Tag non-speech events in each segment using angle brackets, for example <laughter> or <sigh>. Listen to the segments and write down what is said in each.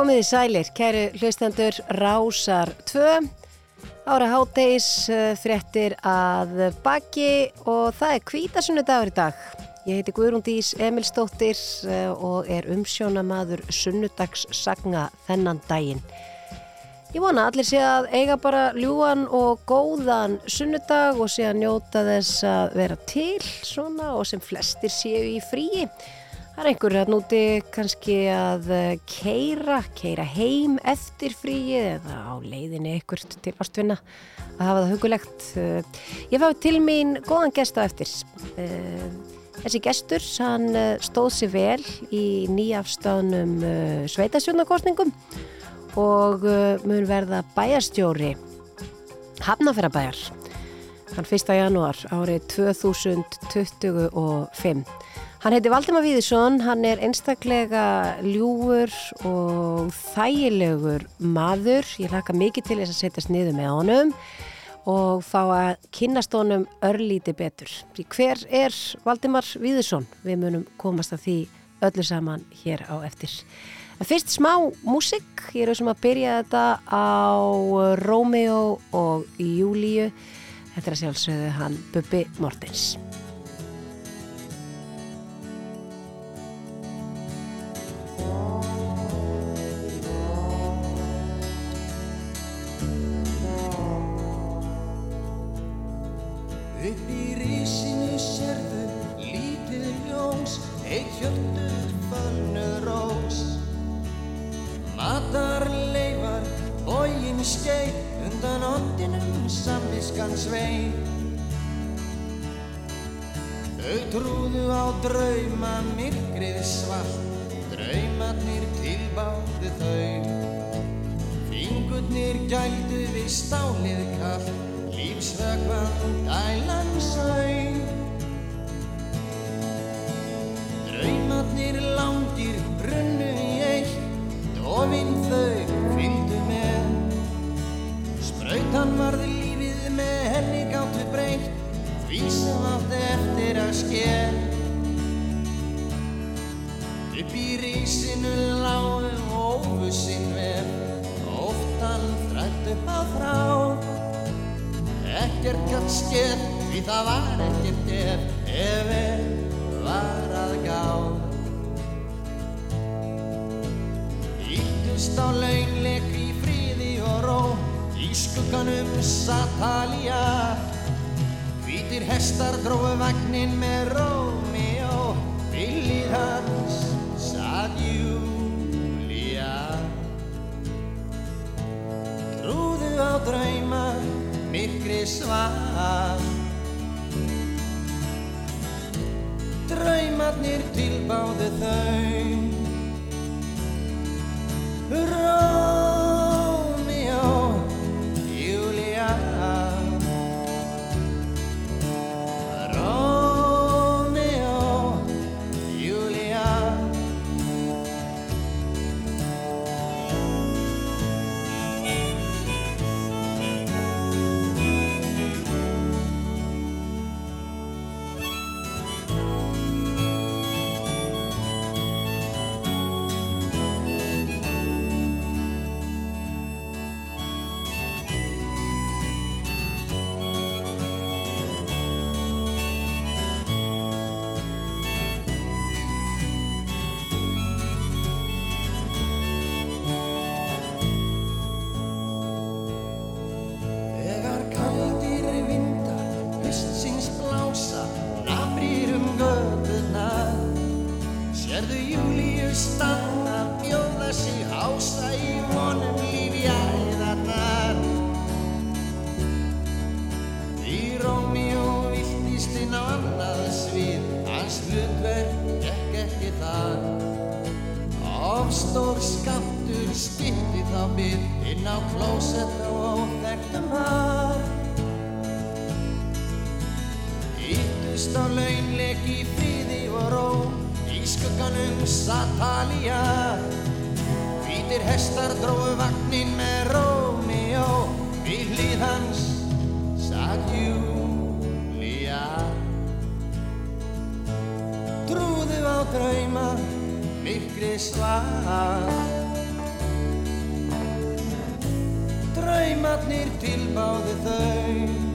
Komið í sælir, kæru hlustendur Rásar 2 Ára háttegis eh, fréttir að baki og það er kvítasunnudagur í dag. Ég heiti Guðrún Dís Emilstóttir eh, og er umsjónamaður sunnudags sagna þennan daginn. Ég vona allir sé að eiga bara ljúan og góðan sunnudag og sé að njóta þess að vera til svona og sem flestir séu í fríi. Það er einhver að núti kannski að keira, keira heim eftir fríið eða á leiðinni ekkert til ástvinna að hafa það hugulegt. Ég fái til mín góðan gest á eftir. Þessi gestur, hann stóð sér vel í nýjafstafnum sveitasjónakostningum og mun verða bæjarstjóri Hafnafjörabæjar hann 1. janúar árið 2025. Hann heiti Valdimar Víðisson, hann er einstaklega ljúfur og þægilegur maður. Ég hlaka mikið til þess að setjast niður með honum og fá að kynast honum örlíti betur. Því hver er Valdimar Víðisson? Við munum komast að því öllu saman hér á eftir. En fyrst smá músik, ég er auðvitað að byrja þetta á Rómeo og Júlíu. Þetta er að sjálfsögðu hann Bubi Mortens. Þau trúðu á drauma, myrkrið svart, draumarnir tilbáðu þau. Fingurnir gældu við stálið kallt, lífsvögvan dælan sög. Draumarnir langir brunnu í eitt, dofinn þau fylgdu með. Sprautan varði lífið með henni gáttu breytt, því sem átti eftir að sker. Upp í rísinu lágu óvusinn verð, óttan þrætt upp á þrá. Ekkert gætt skeð, því það var ekkert ef, ef ef var að gá. Íttust á launleik í fríði og ró, í skugganum Satalía. Hvítir hestar dróðu vagnin með Rómeó, villið hans Á drauma, myrkri svar. Draumarnir tilbáðu þau. Rómeó, Sérðu Júlíu stanna bjóða sig hása í vonum lífjæðarnar Því Rómíó viltist inn á annað svið hans hlutverk gekk ekki þar Ofstór skaptur skipti þá við inn á klósett og óþekktum har. Íttust á launleik í fríði og ró, skugganum satt halja Hvítir hestar dróðu vagnin með Rómíó Við hlið hans satt Júlia Trúðu á drauma myrkri svar Draumatnir tilbáðu þau.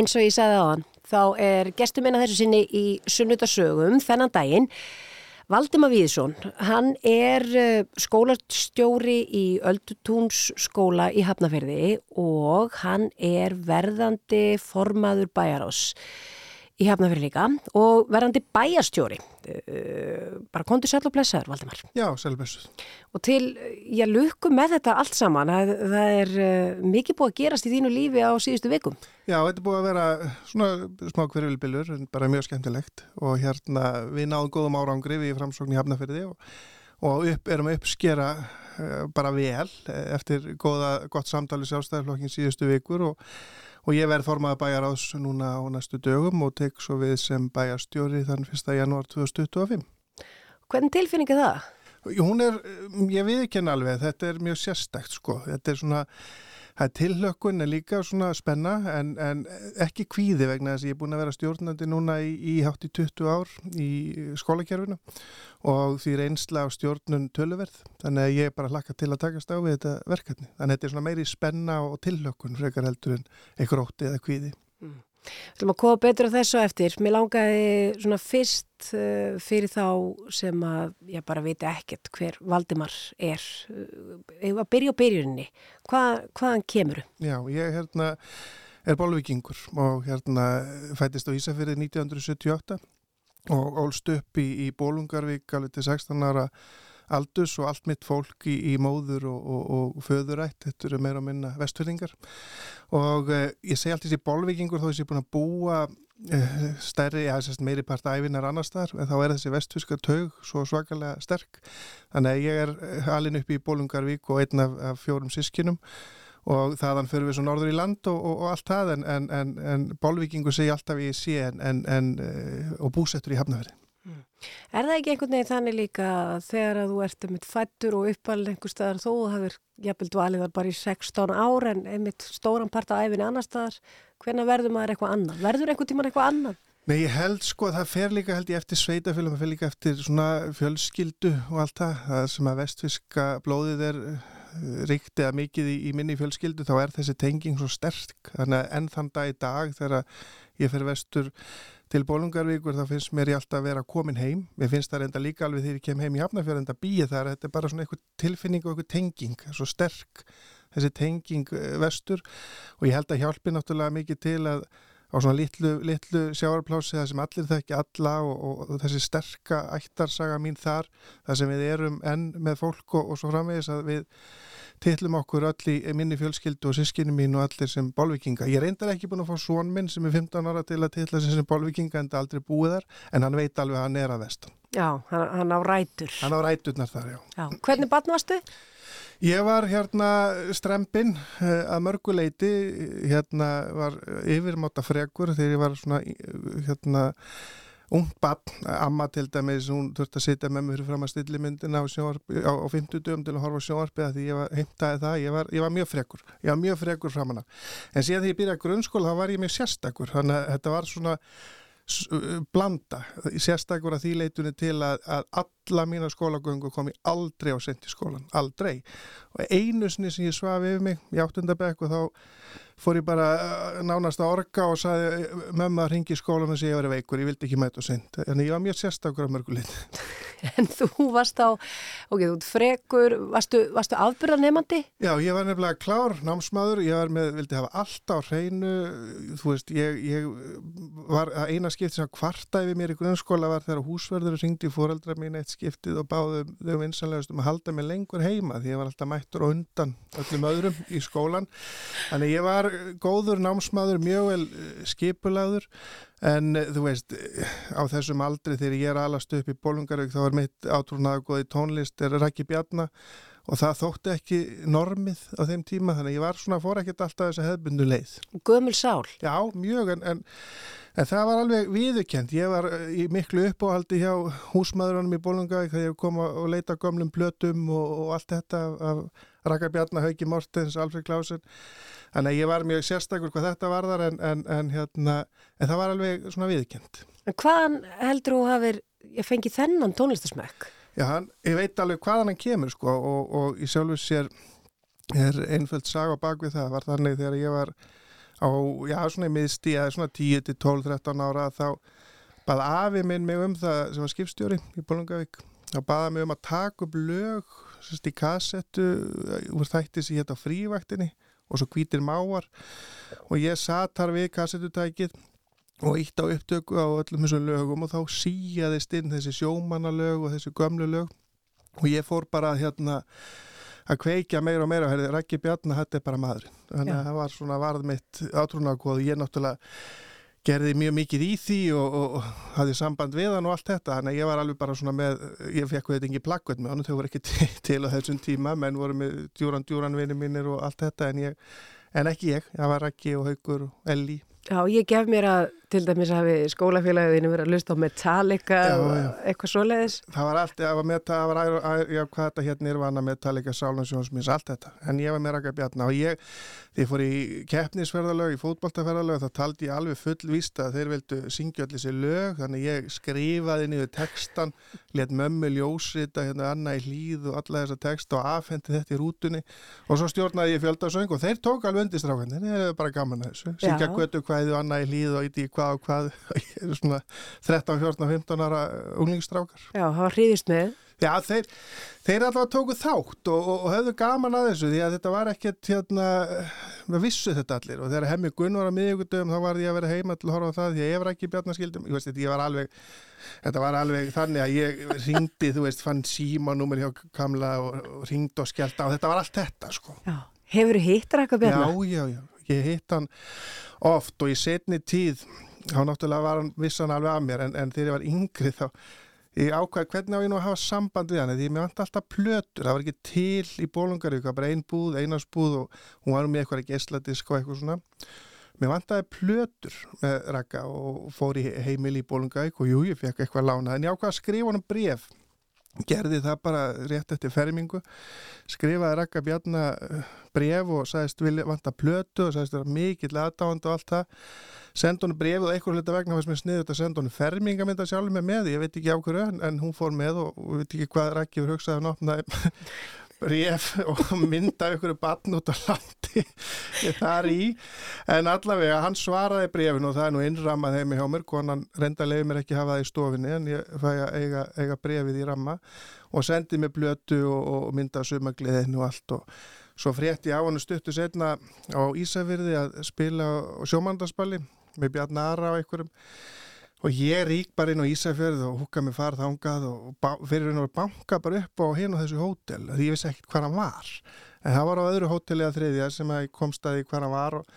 Eins og ég sagði hann, þá er gestur minna þessu sinni í sunnudasögum þennan daginn. Valdimar Víðsson, hann er eh, skólastjóri í Öldutúns skóla í Hafnafjörði og hann er verðandi formaður bæjarás í Hafnafjörði líka og verðandi bæjarstjóri. Eh, Bara kontur sæl og blessaður, Valdimar. Já, selvbessuð. Og til, ég lukku með þetta allt saman, það, það er uh, mikið búið að gerast í þínu lífi á síðustu vikum. Já, þetta er búið að vera svona smá hverjulbillur, en bara mjög skemmtilegt og hérna við náðum góðum árangri við í framsókn í Hafnafyrði og, og upp, erum að uppskera bara vel eh, eftir góða, gott samtali sjálfstæðarflokkin síðustu vikur og, og ég verð formaði bæjaráðs núna á næstu dögum og tek svo við sem bæjarstjóri þann 1. janúar 2025. Hvernig tilfinning er það? Hún er, ég við ekki henni alveg, þetta er mjög sérstækt sko, þetta er svona, það er tilhlökkun en líka svona spenna en, en ekki kvíði vegna þess að ég er búin að vera stjórnandi núna í, í hátt í 20 ár í skólakerfinu og því reynsla á stjórnun töluverð, þannig að ég er bara hlakka til að takast á við þetta verkefni, þannig að þetta er svona meiri spenna og tilhlökkun frekar heldur en einhver ótti eða kvíði. Við ætlum að koma betur á þessu eftir. Mér langaði svona fyrst uh, fyrir þá sem að ég bara veit ekkert hver Valdimar er. Uh, að byrja á byrjuninni. Hva, hvaðan kemur? Já, ég hérna er bólvikingur og hérna fættist á Ísafyrði 1978 og ólst upp í, í Bólungarvík alveg til 16 ára aldus og allt mitt fólk í, í móður og, og, og föðurætt, þetta eru meira og minna vestfyrringar og eh, ég segi alltaf þessi bólvikingur þó þess að ég er búin að búa eh, stærri, já þess að meiri part æfinar annar staðar, en þá er þessi vestfyrska taug svo svakalega sterk. Þannig að ég er eh, alin upp í Bólungarvík og einn af, af fjórum sískinum og þaðan fyrir við svo norður í land og, og, og allt það en, en, en, en bólvikingur segi alltaf ég sé eh, og búsettur í Hafnafjörði Er það ekki einhvern veginn þannig líka þegar að þú ert einmitt fættur og uppalinn einhver staðar þó og hafður jafnvel dvalið þar bara í 16 ár en einmitt stóran part af æfinni annar staðar, hvenna verður maður eitthvað annað? Verður einhvern tíman eitthvað annað? Nei, ég held sko að það fer líka held ég eftir sveitafélum, það fer líka eftir svona fjölskyldu og allt það, það sem að vestfiska blóðið er eh, ríkt eða mikið í, í minni fjölskyldu þá er þessi tenging svo sterk þannig að enn þann dag í dag þegar ég fer vestur til Bólungarvíkur þá finnst mér ég alltaf að vera komin heim. Mér finnst það reynda líka alveg þegar ég kem heim í Hafnarfjörð enda býið þar, þetta er bara svona eitthvað tilfinning og eitthvað tenging, svo sterk þessi tenging eh, vestur. Og ég held að hjálpi náttúrulega mikið til að á svona litlu, litlu sjáarplási það sem allir þekki alla og, og, þessi sterka ættarsaga mín þar það sem við erum enn með fólk og, og svo framvegis að við tillum okkur öll í minni fjölskyldu og sískinu mín og allir sem bólvikinga. Ég reyndar ekki búin að fá svon minn sem er 15 ára til að tilla sig sem bólvikinga en það aldrei búið þar en hann veit alveg að hann er að vestan. Já, hann, hann á rætur. Hann á ræturnar þar, já. Já. Hvernig barn varstu? Ég var hérna strempin uh, að mörguleiti, hérna var yfirmáta frekur þegar ég var svona hérna ung barn, amma til dæmis hún þurfti að sitja með mér fyrir fram að stilli myndina á, á, á 50 dögum til að horfa sjónvarpi að því ég var heimtaði það, ég var, ég var mjög frekur. Ég var mjög frekur framanna en síðan því ég byrjaði grunnskóla þá var ég mjög sérstakur. Þannig að þetta var svona blanda, sérstakur að því leitunni til að, að alla mína skólagöngu komi aldrei á sent í skólan, aldrei. Og einu sinni sem ég svafi yfir mig í áttundabekk og þá fór ég bara nánast að orga og saði mömmu að ringi skólan og að ég var veikur, ég vildi ekki mæta og sent en ég var mjög sérstakur á mörgulegt <laughs> en þú varst á, ok, þú frekur, varstu, varstu afbyrðanemandi? Já, ég var nefnilega klár námsmaður, ég var með, vildi hafa allt á hreinu, þú veist, ég, ég var að eina skipt sem kvarta yfir mér í grunnskóla var þegar húsverður ringdi fóreldra mín eitt skiptið og báðu þau vinsanlegast um að halda mig lengur heima því ég var alltaf mættur og undan öllum öðrum í skólan. Þannig ég var góður námsmaður, mjög vel skipulaður En eh, þú veist, eh, á þessum aldri þegar ég er alast upp í Bólungarvík þá er mitt átrúnaða góði tónlist er Rækki Bjarnar og það þótti ekki normið á þeim tíma þannig að ég var svona, fór ekkert alltaf þess að hefðbundu leið. Gömul sál? Já, mjög, en, en, en það var alveg viðukent. Ég var eh, í miklu uppáhaldi hjá húsmaðurunum í Bólungarvík þegar ég kom að leita gömlum blötum og, og allt þetta af Rækki Bjarnar, Hauki Mortens, Alfred Klausen Þannig að ég var mjög sérstakur hvað þetta varðar en, en, en, hérna, en það var alveg svona viðkjönd. En hvaðan heldur þú hafið, ég fengi þennan tónlistasmökk? Já, hann, ég veit alveg hvaðan hann kemur sko og, og ég sjálfur sér er einföld saga bak við það. Var þannig þegar ég var á, já svona í miðstí eða svona 10-12-13 ára þá baði afi minn mig um það sem var skipstjóri í Bólungavík. Það baði mig um að taka upp lög sérst í kassettu úr þætti sem hétt á frívaktinni og svo hvítir máar og ég satt þar við kassetutækið og ítt á upptöku á öllum þessum lögum og þá síjaðist inn þessi sjómanalög og þessi gömlu lög. Og ég fór bara hérna að kveikja meira og meira. Og hérna Rækki Bjarnar hætti bara maður þannig að það var svona varð mitt átrúnarkóð og ég náttúrulega gerði mjög mikið í því og, og, og hafði samband við hann og allt þetta. Þannig að ég var alveg bara svona með ég fekk þetta ekki plakkvæmt með hann þau voru ekki <laughs> til, til á þessum tíma. Menn voru með djúran djúran vinni mínir og allt þetta en, ég, en ekki ég, það var ekki og haugur og elli Já, ég gef mér að til dæmis hafi skólafélaginu verið að lusta á Metallica já, já. eitthvað svoleiðis. Það var allt, það var, meta, það var já, hvað þetta hérna er vana Metallica, Sálansjónsmins, allt þetta. En ég var með Raka Bjarnar og ég, því ég fór í keppnisferðalög, í fótballtaferðalög, þá taldi ég alveg fullvist að þeir vildu syngja allir sér lög, þannig ég skrifaði niður textan, let mömmu ljósita hérna Anna í hlýð og alla þessa text og afhendi þetta í rútunni og svo stjórnaði ég fjöldasöng og þeir tók alveg hvað <laughs> og hvað svona 13, 14, 15 ára unglingstrákar. Já, það var hríðist með. Já, þeir, þeir allavega tóku þátt og, og, og höfðu gaman að þessu því að þetta var ekkert hérna, við vissu þetta allir og þegar hemmi Gunn var að miðjögundum þá var ég að vera heima til að horfa á það því að ég var ekki bjarnaskildum, ég veist þetta, ég var alveg þetta var alveg þannig að ég ringdi, þú veist, fann símanúmer hjá Kamla og, og ringdi og skjálta og þetta var allt þetta, sko. Já, hefur þið hitt Raka Bjarnar? Já, já, já, ég hitt hann oft og í setni tíð þá náttúrulega var hann vissan alveg af mér en, en þegar ég var yngri þá ég ákvæði hvernig á ég nú að hafa samband við hann því mér vant alltaf plötur, það var ekki til í Bólungarík, það var bara ein búð, einarsbúð og hún var með eitthvað geisladisk og eitthvað svona. Mér vantaði plötur með Raka og fór í heimil í Bólungarík og jú, ég fekk eitthvað lánað en ég ákvæði að skrifa hann bref gerði það bara rétt eftir fermingu skrifaði Raka Bjarnar bref og sagðist vilja vanta plötu og sagðist vera mikill aðdáðand og allt það. Senda hún brefið og einhver hluta vegna fannst mér sniðið að senda hún fermingamynda sjálf með með, ég veit ekki á hverju en, hún fór með og, og veit ekki hvað Rækki verið hugsaði að nopnaði bref og mynda ykkur bann út á landi þar í. En allavega hann svaraði brefin og það er nú innrammað heim í hjá mér. Konan reynda leiði mér ekki hafa það í stofinni en ég fæ að eiga, eiga brefið í ramma og sendið mér blötu og, og mynda sumagliðinu og allt. Og svo frétti á hann stuttu setna á Ísafyrði að spila á sjómandarspalli með Bjarni Ara og einhverjum og ég rík bara inn á Ísafjörð og húka mig farð ángað og fyrir henni að banka bara upp á hinn á þessu hótel því ég vissi ekkert hvað hann var. En það var á öðru hóteli að þriðja sem að ég kom staði hvað hann var og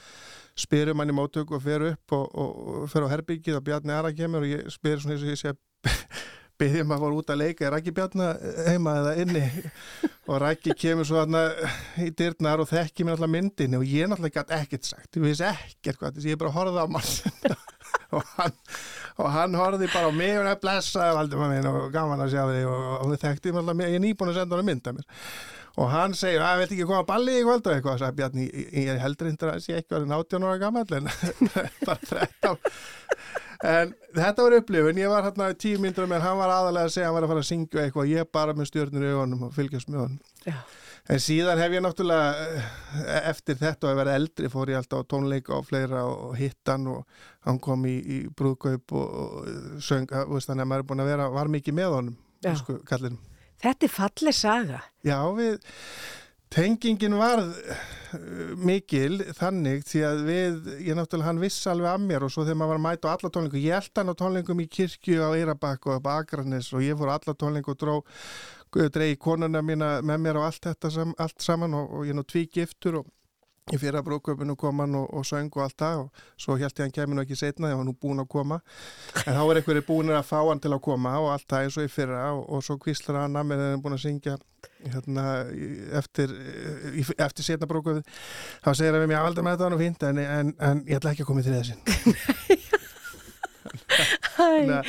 spyrum hann í móttöku og fer upp og, og, og fer á herbyggið og Bjarni Ara kemur og ég spyr svona eins og ég sé <laughs> byrðum að fara út að leika er ekki Bjarni heima eða inni? <laughs> Og Rækki kemur svo aðna í dyrnar og þekki mér alltaf myndin og ég náttúrulega gæti ekkert sagt. Ég vissi ekkert hvað, að ég bara horfði á mann <laughs> og hann og hann horfði bara á mig og það blessaði Valdimar minn og gaman að sjá þig. Og, og við þekktum alltaf mig, ég er nýbúin að senda hann að mynda mér. Og hann segir, að vilt ekki koma að balli í kvöld? Og eitthvað, sagði Bjarni, ég heldur hindur að sé ekki að það er 18 ára gammal en <laughs> bara 13 en þetta var upplifun, ég var hérna tíu myndur með hann var aðalega að segja hann var að fara að syngja eitthvað, ég bara með stjórnir í ögunum og fylgjast með honum. Já En síðan hef ég náttúrulega eh, eftir þetta að vera eldri fór ég alltaf á tónleika og fleira og hittan og hann kom í, í brúðkaup og, og söng, þannig að maður er búin að vera, var mikið með honum sko, kallinum. Þetta er falleg saga. Já, við, tengingin varð uh, mikil þannig því að við, ég náttúrulega hann viss alveg að mér og svo þegar maður var að mæta á alla tónlingu, ég held hann á tónlingum í kirkju á Eirabakk og á Akranis og ég fór á alla tónlingu og dró dregi konuna mína með mér á allt þetta sam, allt saman og, og ég er nú tví giftur og í fyrra bróköpunu kom hann og, og söng og allt það og svo held ég hann kemur nú ekki setna ég var nú búin að koma. En þá er einhverju búinir að fá hann til að koma og allt það eins og í fyrra og, og svo kvíslar hann að mér þegar hann búin að syngja hérna, eftir, eftir setna bróköpið þá segir hann við mér að valda með þetta nú fínt en, en, en ég ætla ekki að koma í þriða sinn. <laughs> Æ,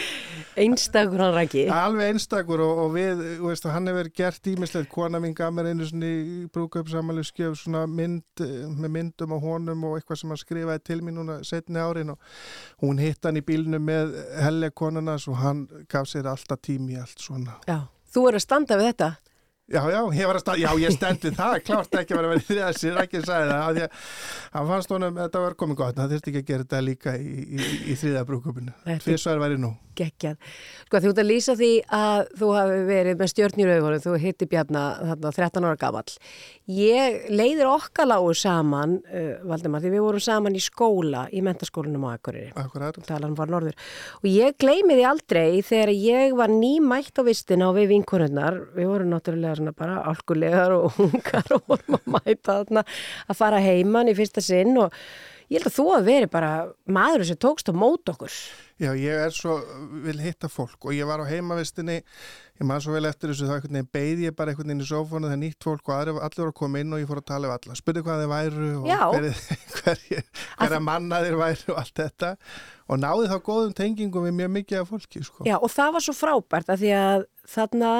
einstakur hann rækki. alveg einstakur og, og við, veist, hann hefur gert ímislegt, kona mín gaf mér einu í brúköpsamælu skjöf svona mynd eh, með myndum á honum og eitthvað sem hann skrifaði til mín núna setni árin og hún hitt hann í bílnum með helle konunas og hann gaf sér alltaf tími í allt svona. Já, þú er að standa við þetta. Já, já, ég var að stað, já, ég stendi það, klárt ekki að vera verið ekki að sagði það, því að hann fannst honum, þetta var komið gott, hann þurfti ekki að gera þetta líka í, í, í þriða brúköpunu. Þetta er- Tvisvar væri nú. Geggjað. Sko þú ert að lýsa því að þú hafi verið með stjörnir augunum, þú hitti Bjarna þarna 13 ára gamall. Ég leiðir okkar lágu saman, uh, Valdemar, því við vorum saman í skóla, í mentaskólanum á Akureyri. Akkurat. talan var norður og ég gleymi því aldrei þegar ég var nýmætt á vistina og við vinkonunnar, við vorum náttúrulega svona bara alkulegar og <laughs> ungar og vorum að mæta þarna að fara heiman í fyrsta sinn og ég held að þú að veri bara maður sem tókst á mót okkur. Já, ég er svo, vil hitta fólk og ég var á heimavistinni, ég man svo vel eftir þessu þá einhvern veginn beigði ég bara einhvern veginn í sófónu þegar nýtt fólk og aðri, allir voru að koma inn og ég fór að tala við alla, spurði hvað þeir væru og hverja hver, <laughs> hver manna þeir væru og allt þetta. Og náði þá góðum tengingum við mjög mikið af fólki, sko. Já og það var svo frábært að því að þarna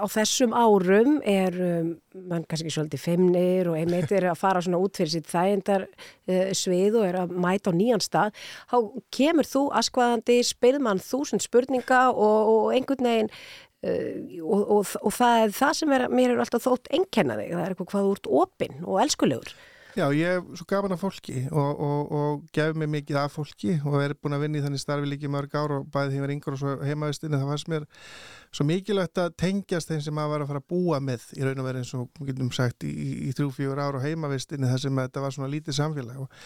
á þessum árum er um, mann kannski svolítið feimnir og einmitt er að fara svona út fyrir sitt þægindar uh, svið og er að mæta á nýjan stað. Þá kemur þú askvaðandi spilmann þúsund spurninga og, og einhvern veginn og, og, og það það sem er, mér er alltaf þótt einkenna þig, það er eitthvað hvað ert opinn og elskulegur. Já, ég er svo gaman af fólki og, og, og gef mér mikið af fólki og er búin að vinna í þannig starfi líki mörg ár og bæði þeim er yngur og svo heimavistinni það fannst mér svo mikilvægt að tengjast þeim sem maður var að fara að búa með í raun og verið eins og getum sagt í, í, í þrjú, fjúr ár á heimavistinni þar sem þetta var svona lítið samfélag og,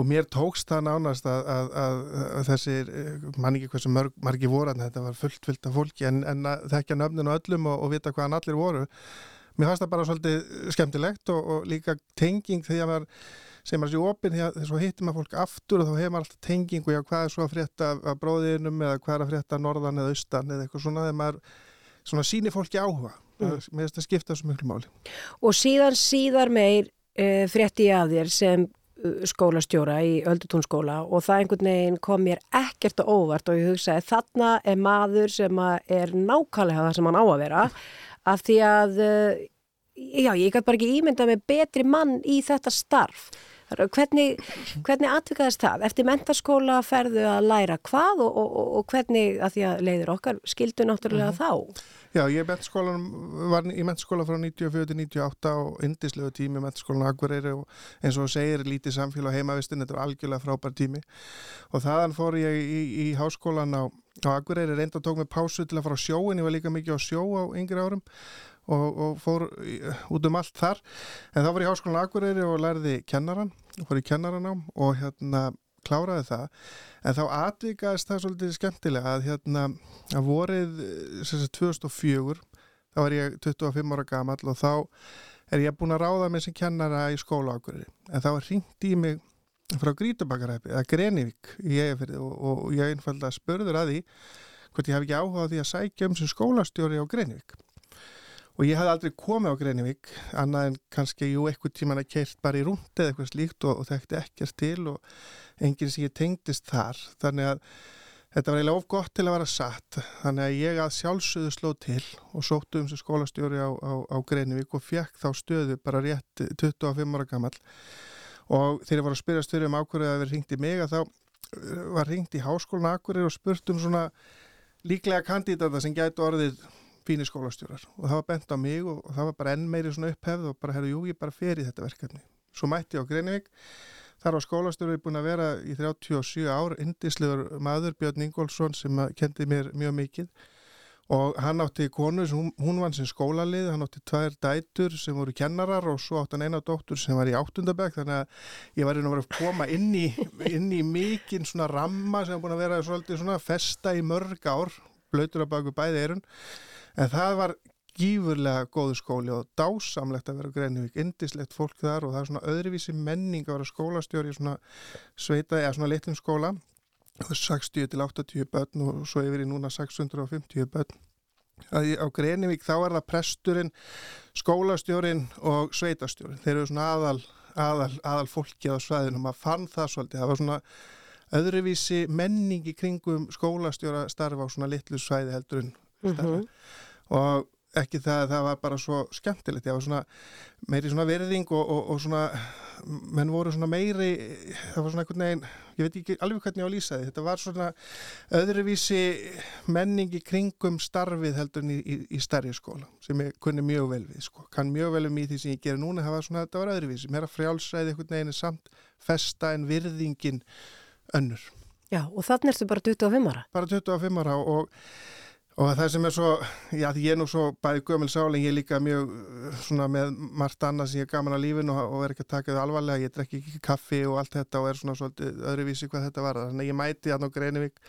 og mér tókst það nánast að, að, að, að þessir, mann ekki hversu mörg, margi voru þarna, þetta var fullt, fullt af fólki en, en þekkja nöfnin og öllum og, og vita hvaðan allir voru Mér fannst það bara svolítið skemmtilegt og, og líka tenging þegar maður sem maður sé opinn því að hittir maður fólk aftur og þá hefur maður alltaf tenging og já hvað er svo að frétta af, bróðinum eða hvað er að frétta norðan eða austan eða eitthvað svona þegar maður svona sýnir fólki áhuga. Mm. Mér finnst það skipta svo miklu máli. Og síðan síðar meir uh, frétti ég af þér sem uh, skólastjóra í Öldutúnskóla og það einhvern veginn kom mér ekkert og óvart og ég hugsaði þarna er maður sem að er nákvæmlega það sem hann á að vera af því að uh, já, ég gæti bara ekki ímyndað með betri mann í þetta starf. Hvernig, hvernig atvikaðist það? Eftir mentarskóla ferðu að læra hvað og, og, og, og hvernig, að því að leiðir okkar skildu náttúrulega þá? Já, ég var í mentaskóla frá 94 til 98 og indislegu tími mentaskólan Akureyri og eins og segir lítið samfélag heimavistin, þetta var algjörlega frábær tími og þaðan fór ég í, í háskólan á, á Akureyri, reynda og tók mig pásu til að fara á sjóin, ég var líka mikið á sjó á yngri árum og, og fór út um allt þar. En þá var ég í háskólan Akureyri og lærði kennaran, fór í kennaran á og hérna kláraði það, en þá atvikaðist það svolítið skemmtilega að hérna að vorið sagt, 2004 þá var ég 25 ára gamall og þá er ég búin að ráða mig sem kennara í skóla ákveðri, en þá ringt í mig frá Grítubakaræpi, eða Grenivík í Egefyrði og, og ég einfalda spörður að því hvort ég hef ekki áhugað því að sækja um sem skólastjóri á Grenivík. Og ég hafði aldrei komið á Grenivík annað en kannski, jú, eitthvað tíman að keirt bara í rúndi eða eitthvað slíkt og, og þekkti ekkert til og enginn sem ég tengdist þar. Þannig að þetta var eiginlega of gott til að vera satt. Þannig að ég að sjálfsögðu sló til og sóttu um sem skólastjóri á, á, á Grenivík og fekk þá stöðu bara rétt 25 ára gammal og þegar ég var að spyrja störu um ákvörðu að vera ringt í mig að þá var ringt í háskólan Akureyri og spurt um svona líklega kandidata sem gætu orðið fínir skólastjórar. Og það var bent á mig og, það var bara enn meiri svona upphefð og bara, herru, jú, ég bara fer í þetta verkefni. Svo mætti ég á Greinvík, þar var skólastjórar búin að vera í 37 ár, indislegur maður Björn Ingólfsson sem kendi mér mjög mikið og hann átti konu, hún, hún vann sem skólalið, hann átti tvær dætur sem voru kennarar og svo átti hann eina dóttur sem var í áttundabæk þannig að ég var inn að vera að koma inn í, inn í mikinn svona ramma sem búin að vera svolítið svona festa í mörg ár, blöytur að baka bæði eirun en það var gífurlega góðu skóli og dásamlegt að vera Greinivík, indislegt fólk þar og það er svona öðruvísi menning að vera skólastjóri í svona sveita eða svona litlum skóla 60 til 80 börn og svo yfir í núna 650 börn. Að á Greinivík þá er það presturinn, skólastjórin og sveitastjórin. Þeir eru svona aðal, aðal, aðal fólki á svæðinu maður fann það svolítið. Það var svona öðruvísi menning í kringum skólastjóra starfa á svona litlu svæði heldur en starfa. Mm -hmm. Og ekki það að það var bara svo skemmtilegt, það var svona meiri svona verðing og, og, og svona menn voru svona meiri það var svona einhvern veginn, ég veit ekki alveg hvernig ég á að lýsa því, þetta var svona öðruvísi menningi kringum starfið heldur í, í, í starri skóla sem ég kunni mjög vel við sko, kann mjög vel um í því sem ég ger núna, það var svona, þetta var öðruvísi meira frjálsræði einhvern veginn samt festa en virðingin önnur. Já, og þannig ertu bara 25 ára? Bara 25 ára og Og það sem er svo, já því ég er nú svo bæði gömul sáling, ég er líka mjög svona með margt annað sem ég er gaman á lífin og, og er ekki að taka þau alvarlega, ég drekki ekki kaffi og allt þetta og er svona svolítið öðruvísi hvað þetta var. Þannig að ég mæti hérna á Greinivík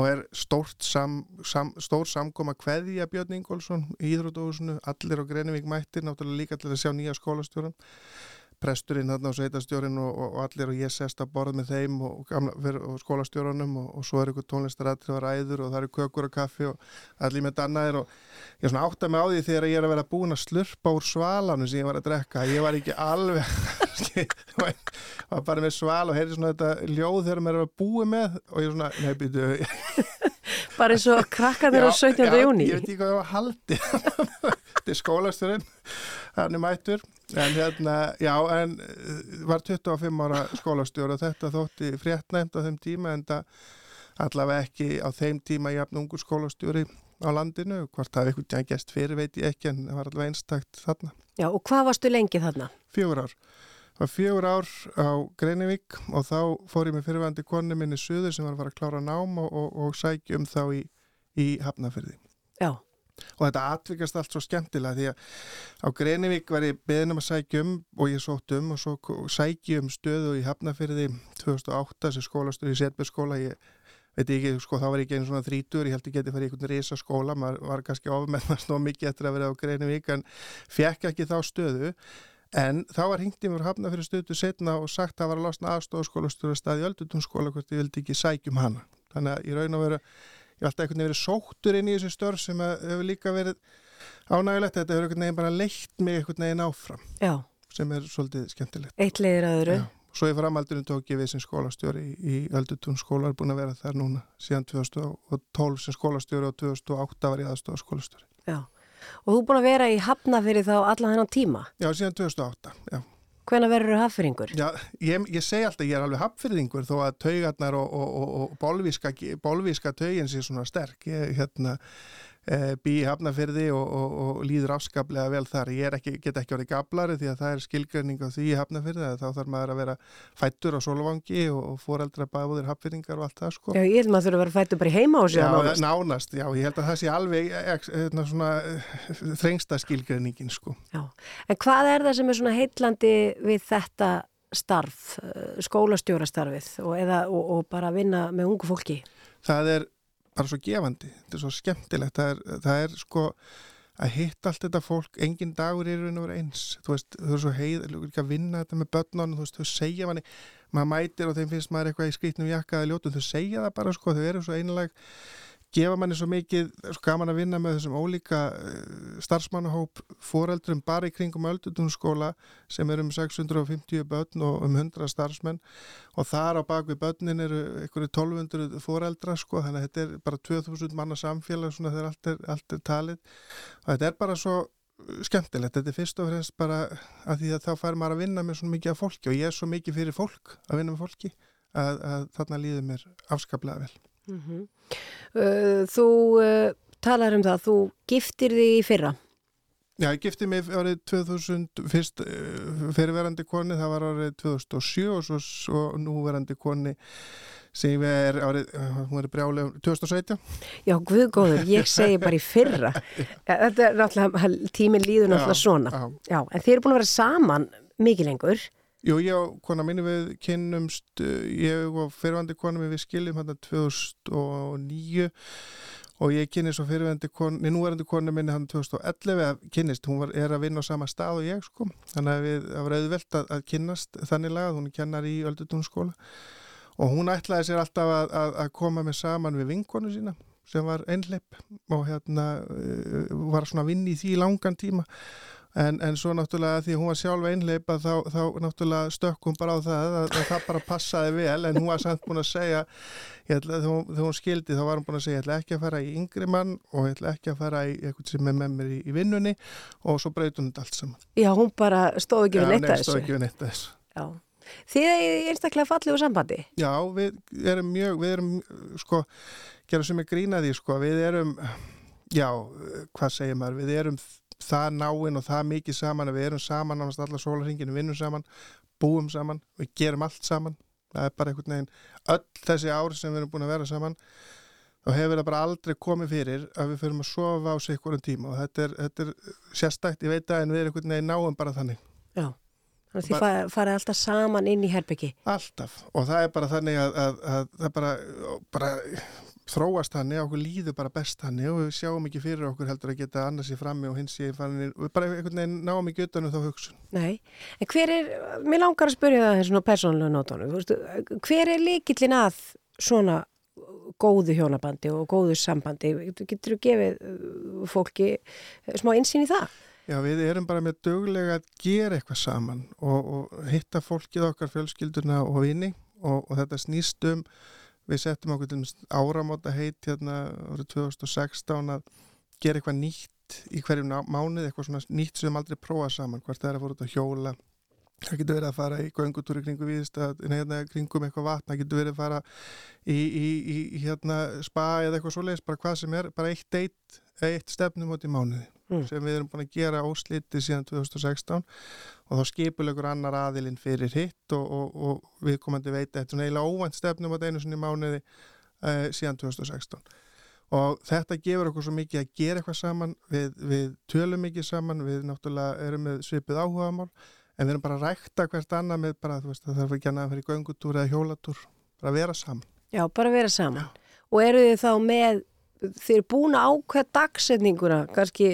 og er stórt sam, sam, stór samgóma hverði að Björn Ingólfsson í Íðrútúsinu, allir á Greinivík mættir, náttúrulega líka til að sjá nýja skólastjóran presturinn þarna og sveitastjórin og, og allir og ég sest að borða með þeim og, gamla, og skólastjórunum og, og svo er ykkur tónlistarættir og ræður og það eru kökur og kaffi og allir með dannaðir og ég svona átt að með á því þegar ég er að vera búin að slurpa úr svalanu sem ég var að drekka. Ég var ekki alveg <laughs> ég var bara með sval og heyrði svona þetta ljóð þegar maður er að búi með og ég er svona, nei býtu <laughs> bara eins og krakka þeirra á 17. júni ég veit ekki hvað það var haldi þetta er skólastjórinn hann er mættur en hérna, já, en eh, var 25 ára skólastjóra þetta þótti fréttnæmt á þeim tíma en það allavega ekki á þeim tíma jafn ungu skólastjóri á landinu, hvort það hefði eitthvað gæst fyrir veit ég ekki en það var allavega einstakt þarna. Já, og hvað varstu lengi þarna? Fjögur ár. Það var fjögur ár á Greinivík og þá fór ég með fyrirvændi konni minni Suður sem var að fara að klára nám og, og, og sækjum þá í, í Hafnafyrði. Já og þetta atvikast allt svo skemmtilega því að á Greinivík var ég beðin um að sækjum og ég sótt um og svo sækjum stöðu í Hafnafyrði 2008 sem skólastöðu í Setbjörnsskóla. Ég veit ekki, sko þá var ég ekki einu svona þrítur ég held ég geti farið í einhvern reysa skóla. Maður var kannski ofmennast og mikið eftir að vera á Greinivík en fekk ekki þá stöðu. En þá var hingtið mér hafna fyrir stöðu setna og sagt að það var að losna aðstofskólastöðu ég að að hef alltaf einhvern veginn verið sóttur inn í þessu störf sem hefur líka verið ánægilegt þetta hefur einhvern veginn bara leitt mig einhvern veginn áfram Já. sem er svolítið skemmtilegt Eitt leiðir aðuru Já. Svo í framhaldinu tók ég við sem skólastjóri í, í Öldutún skóla er búin að vera þar núna síðan 2012 sem skólastjóri og 2008 var ég aðstofa skólastjóri Já, og þú búin að vera í Hafnafyrir þá alla þennan tíma? Já, síðan 2008, já Hvena verður þú hafðfyrringur? Já, ég, ég segi alltaf ég er alveg hafðfyrringur þó að taugarnar og, og, og, og bolvíska, bolvíska taugin sé svona sterk. Ég hérna, bý í hafnafyrði og líður afskaplega vel þar. Ég ekki, get ekki orðið gablari því að það er skilgörning á því í hafnafyrði þá þarf maður að vera fættur á solvangi og foreldra bæðir hafðfyrringar og allt það sko. Já, ég held maður þurfa að vera fættur bara heima á sig já, nánast. Nánast, já, ég held að það sé alveg hérna, svona, þrengsta skilgörningin sko. Já, en hvað er það sem er svona heitlandi við þetta starf, eh, skólastjórastarfið og, eða, og, og bara vinna með ungu fólki? Það er bara svo gefandi, þetta er svo skemmtilegt það er, það er sko að hitta allt þetta fólk, engin dagur er vera eins, þú veist, þú er svo heið að vinna þetta með börnunum, þú veist, þau segja manni, maður mætir og þeim finnst maður eitthvað í skritnum jakkaði ljótum, þau segja það bara sko, þau eru svo einlag gefa manni svo mikið svo gaman að vinna með þessum ólíka uh, starfsmannahóp foreldrum bara í kringum öldutúnskóla sem er um 650 börn og um 100 starfsmenn. Og þar á bakvið börnin eru ykkur 1200 foreldra sko þannig að þetta er bara 2000 manna samfélag svona þegar allt er, allt er talið. Og þetta er bara svo skemmtilegt, þetta er fyrst og fremst bara að því að þá fær maður að vinna með svona mikið af fólki og ég er svo mikið fyrir fólk að vinna með fólki að, að þarna líður mér afskaplega vel Mm -hmm. Þú uh, talar um það, þú giftir þig í fyrra. Já, ég gifti mig árið 2000, fyrst uh, fyrirverandi koni, það var árið 2007 og svo, svo núverandi koni sem er árið, uh, hún er brjálega 2017. Já, guðgóður, ég segi bara í fyrra. <laughs> Þetta er náttúrulega, tíminn líður náttúrulega Já, svona. já. Já, en þeir eru búin að vera saman mikið lengur. Jú, ég og kona minni við kynnumst, uh, ég og fyrirverandi koni við skiljum hann 2009 og ég kynni svo fyrirverandi koni, núverandi koni minni hann 2011 að kynnist, hún var, er að vinna á sama stað og ég sko, þannig að við, það var auðvelt að, að kynnast þannig lagað, hún kennar í Öldutúnskóla og hún ætlaði sér alltaf að, að, að koma með saman við vinkonu sína sem var einleip og hérna uh, var svona að vinna í því langan tíma en, en svo náttúrulega því hún var sjálf einleip þá, þá náttúrulega stökk hún bara á það að, að það bara passaði vel en hún var samt búin að segja ætla, þegar, þegar hún skildi þá var hún búin að segja ég ætla ekki að fara í yngri mann og ég ætla ekki að fara í eitthvað sem er með mér í, í vinnunni og svo breyt hún þetta allt saman Já, hún bara stóð ekki við Já, neitt nei, að stóð þessu. ekki við neitt að þessu Já. Þið er einstaklega fallegu sambandi. Já, við erum mjög, við erum, sko, gera sem er grínaði, sko, við erum, já, hvað segir maður, við erum það náinn og það mikið saman að við erum saman ánast alla sólarhinginu, vinnum saman, búum saman, við gerum allt saman, það er bara einhvern veginn, öll þessi ár sem við erum búin að vera saman, þá hefur það bara aldrei komið fyrir að við förum að sofa á sig einhverjum tíma og þetta er, þetta er sérstækt, ég veit að en við erum einhvern veginn náum bara þannig. Já. Þannig að þið fa- farið alltaf saman inn í herbyggi. Alltaf og það er bara þannig að, að, að það bara, bara þróast þannig, okkur líður bara best þannig og við sjáum ekki fyrir okkur heldur að geta annars í frammi og hins í fannin við bara einhvern veginn náum ekki utanum þá hugsun Nei. En hver er, mér langar að spyrja það svona persónulega nótunum, hver er líkillin að svona góðu hjónabandi og góðu sambandi? Getur þú gefið uh, fólki smá insýn í það? Já, við erum bara með döglega að gera eitthvað saman og, og hitta fólkið okkar fjölskylduna og vini og, og þetta snýst um við settum okkur til áramóta heit hérna árið 2016 að gera eitthvað nýtt í hverjum mánuði, eitthvað svona nýtt sem aldrei prófað saman, hvort það er að fóra út að hjóla það getur verið að fara í göngutúri kringu viðstæð, hérna kringum eitthvað vatn, það getur verið að fara í, í, í, hérna spa eða eitthvað svoleiðis, bara hvað sem er, bara eitt deitt, eitt stefnum út í mánuði Mm. sem við erum búin að gera óslitið síðan 2016 og þá skipulegur annar aðilinn fyrir hitt og, og, og við komandi veit þetta. Er eiginlega óvænt stefnum á einu sinni í mánuði uh, síðan 2016 og þetta gefur okkur svo mikið að gera eitthvað saman. Við, við tölum mikið saman. Við náttúrulega erum með svipið áhugamál en við erum bara að rækta hvert annað með bara veist það þarf ekki að fyrir göngutúr eða hjólatúr. Bara vera saman. Já, bara vera saman. Og eru þið þá með, þið eru búin að ákveða dagsetninguna kannski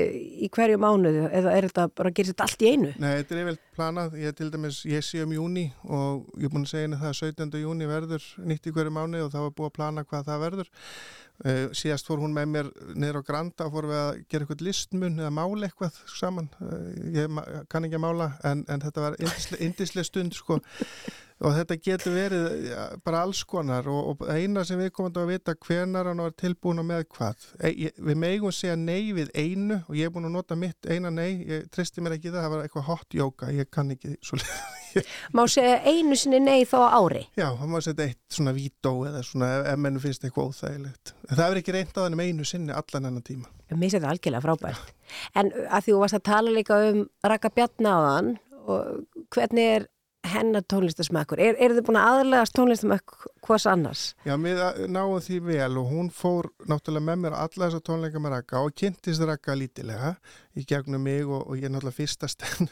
í hverju mánuði eða er þetta bara að gera þetta allt í einu? Nei, þetta er yfirleitt planað, ég til dæmis, ég sé um júni og ég er búin að segja henni það að 17. júni verður nýtt í hverju mánu og þá er búið að plana hvað það verður. Uh, síðast fór hún með mér niður á Granda og fór við að gera eitthvað listmun eða mála eitthvað saman. Uh, ég kann ekki að mála en, en þetta var yndisleg stund sko. Og þetta getur verið ja, bara alls konar og, og eina sem við komum að vita hvenar hann var tilbúin og með hvað. E, ég, við megum segja nei við einu og ég er búin að nota mitt eina nei. Ég tristi mér ekki það, það var eitthvað hot yoga. Ég kann ekki svo <laughs> Má segja einu sinni nei þá ári? já, það má setja eitt svona vító eða svona ef menn finnst eitthvað óþægilegt en það er ekki reynd á þennum einu sinni allan enn tíma Mér finnst þetta algjörlega frábært. En að því þú varst að tala líka um Raka Bjarnáðan og hvernig er hennar tónlistasmekkur? Er, er þið búin að aðlegast tónlistamekk hvers annars? Já, við náum því vel og hún fór náttúrulega með mér alla þessar tónleika með Raka og kynntist Raka lítilega í gegnum mig og, og ég er náttúrulega fyrsta stefn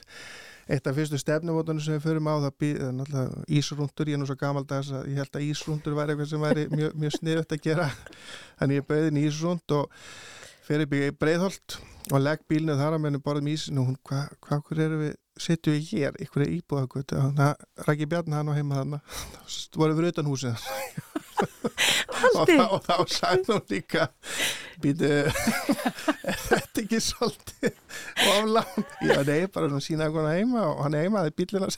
eitt af fyrstu stefnumótunum sem við förum á það býð, náttúrulega ísrúndur, ég er nú svo gamaldags að ég held að ísrúndur væri eitthvað sem væri mjög, mjög sniðut að gera. <laughs> Þannig ég bauði henni ísrúnd og fyrir byggja í Breiðholt og legg bílnu þar að menn borðum ísinu og hún, hvað hva, hver eru við? Setjum við hér, ykkur er íbúðagötu. Þannig að Raki Bjarni hann á heima þannig voru fyrir utan húsið <laughs> og, og þá sagði hún líka býtu <laughs> er þetta ekki svolítið oflán. Já nei, bara hún sínaði hann heima og hann er heima, það er bílina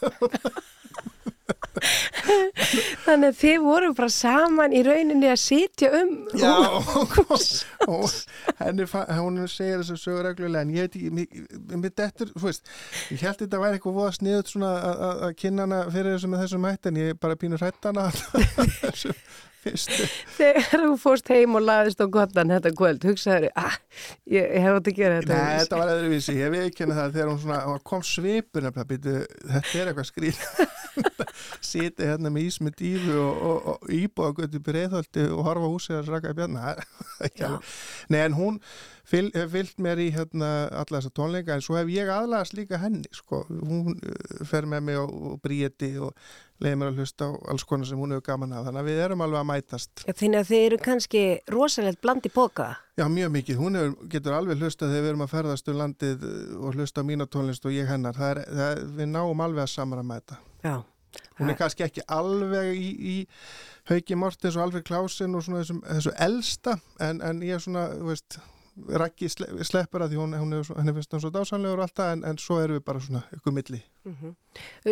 Þannig að þið voru bara saman í rauninni að sitja um Já, og, <laughs> og henni, hún segir þessu sögur reglulega en ég veit ekki, mér- dettur, þú veist, ég held þetta væri eitthvað voða sniðut svona að- kynna hana fyrir þessu með þessum hætti en ég er bara pínu hrætt hana. <laughs> Þessu fyrstu. Þegar þú fórst heim og laðist á gottan þetta kvöld, hugsaður, ah, ég, ég hef átt að gera þetta Nei, þetta var öðruvísi, ég veit ekki það þegar hún svona, hún kom svipur býtu, þetta er eitthvað skrýn <laughs> siti hérna með ís með dífu og, og, og íbúa götu breiðhaldi og horfa húsið að raka í bjarna. <laughs> Já. Nei, en hún fyl, hef fyllt mér í hérna alla þessa tónleika en svo hef ég aðlagast líka henni sko, hún uh, fer með mig og, og bríti og leiði mér að hlusta á alls konar sem hún hefur gaman að, þannig að við erum alveg að mætast Þannig að þið eru kannski rosalegt bland í boka. Já, mjög mikið. Hún hefur, getur alveg hlusta þegar við erum að ferðast um landið og hlusta á mína tónlist og ég hennar. Það er, það er, við náum alveg að samræma þetta. Já. Hún er kannski ekki alveg í, í Hauki Mortens og Alfred Klausen og svona þessum, þessu elsta en, en ég er svona, þú veist, sle, sleppur að því hún, hún er, henni finnst hann svo dásanlegur og allt það en, en svo erum við bara svona ykkur milli.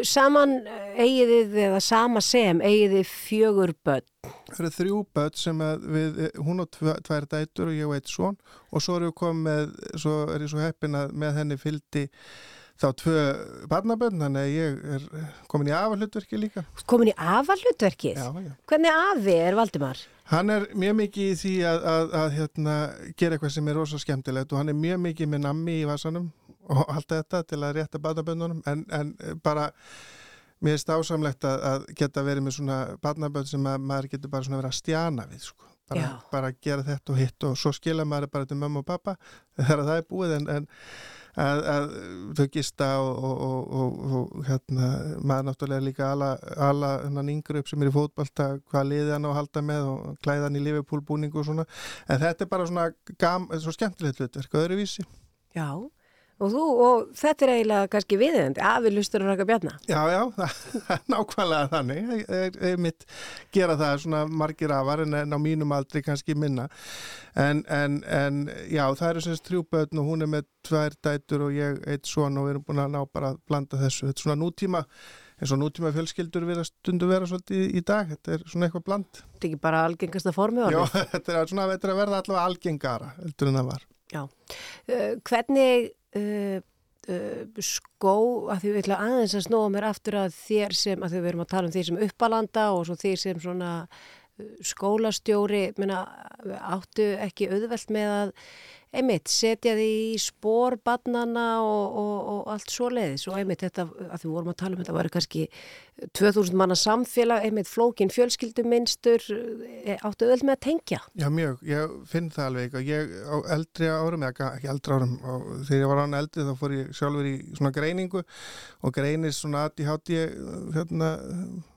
Saman eh, eigið þið, eða sama sem, eigið þið fjögur börn. Það eru þrjú börn sem við, hún og tve, tvær dætur og ég og eitt svon og svo erum við komið svo er ég svo heppin að með henni fylgdi þá tvö barnabönn, þannig að ég er komin í afallutverki líka. Komin í afallutverkið. Já, já. Hvernig afi er Valdimar? Hann er mjög mikið í því að, að, að hérna, gera eitthvað sem er rosa skemmtilegt og hann er mjög mikið með nammi í vasanum og allt þetta til að rétta barnabönnunum en, en bara mér er stásamlegt að, að geta verið með svona barnabönn sem að maður getur bara svona verið að stjana við sko. bara, bara gera þetta og hitt og svo skila maður bara til mömmu og pappa <laughs> þegar það er búið en, en að, að þau gista og, og, og, og, og hérna, maður náttúrulega líka ala hennan yngri upp sem er í fótbolta hvað liði hann á að halda með og klæða hann í Liverpool búningu og svona en þetta er bara svona gam, svo skemmtilegt hlutverk öðruvísi. Já. Og þú, og þetta er eiginlega kannski viðeigandi, afi lustur að raka bjarna. Já, já, <laughs> það nákvæmlega þannig. Ég, ég, mitt gera það svona margir afar en, en á mínum aldrei kannski minna. En, en, en já, það eru semst þrjú börn og hún er með tvær dætur og ég eitt son og við erum búin að ná bara að blanda þessu. Þetta er svona nútíma eins og nútíma fjölskyldur við að stundu vera svolítið í, í dag. Þetta er svona eitthvað bland. Þetta er ekki bara algengasta formi Já, <laughs> þetta er, svona, að verða allavega algengara heldur en það var. Já. Uh, hvernig uh, uh, skó, að því við ætla aðeins að snóa mér aftur að þér sem, að því við erum að tala um því sem uppalanda og svo því sem svona uh, skólastjóri, menna, áttu ekki auðvelt með að einmitt, setja því í spór barnana og, og, og allt svo leiðis og einmitt þetta, að við vorum að tala um þetta var kannski 2000 manna samfélag, einmitt flókin fjölskylduminstur eh, áttu auðvelt með að tengja. Já, mjög, ég finn það alveg og ég á eldri árum, eða ekki eldri árum og þegar ég var án eldri þá fór ég sjálfur í svona greiningu og greinir svona aðt í hátti hérna,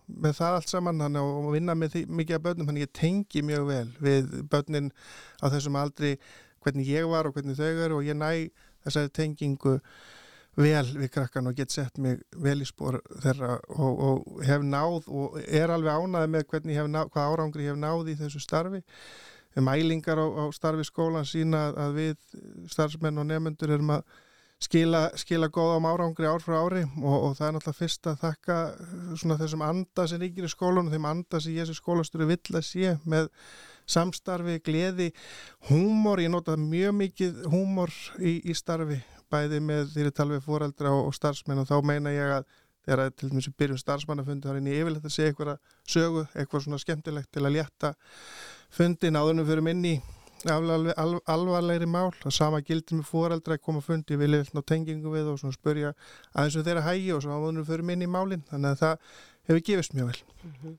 með það allt saman hann og vinna með því, mikið af börnum þannig ég tengi mjög vel við börnin á þessum aldri hvernig ég var og hvernig þau eru og ég næ þessari tengingu vel við krakkan og get sett mig vel í spór þeirra og, og hef náð og er alveg ánaði með hvernig hef náð, hvað árangri hef náð í þessu starfi. Mælingar á, á starfi skólan sína að við starfsmenn og nefnendur erum að skila, skila góðum árangri ár frá ári og, og það er náttúrulega fyrst að þakka þessum anda sem ríkir í skólanum, þeim anda sem ég sem skólastjóri vill að sé með samstarfi, gleði, húmor, ég nota mjög mikið húmor í, í starfi bæði með því að tala við fóreldra og, og starfsmenn og þá meina ég að þegar að til dæmis við byrjum starfsmannafundi þá er ég yfirleitt að segja eitthvað sögu, eitthvað svona skemmtilegt til að létta fundin áðurnum fyrir minni alvarlegri, al, alvarlegri mál. Og sama gildir með fóreldra að koma fundi við lefum á tengingu við og svona spörja aðeins um þeirra hægi og svo áðurnum fyrir minni málin. Þannig að það hefur gefist mjög vel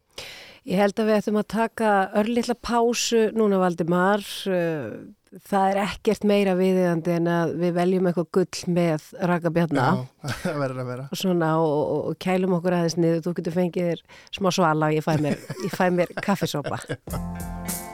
Ég held að við ættum að taka örlittla pásu núna Valdimar. Það er ekkert meira viðiðandi en að við veljum eitthvað gull með raka bjarna Já, <laughs> það verður að vera og svona og, og, og kælum okkur aðeins niður. Þú getur fengið þér smá svala og ég fæ mér, mér kaffesopa. <laughs>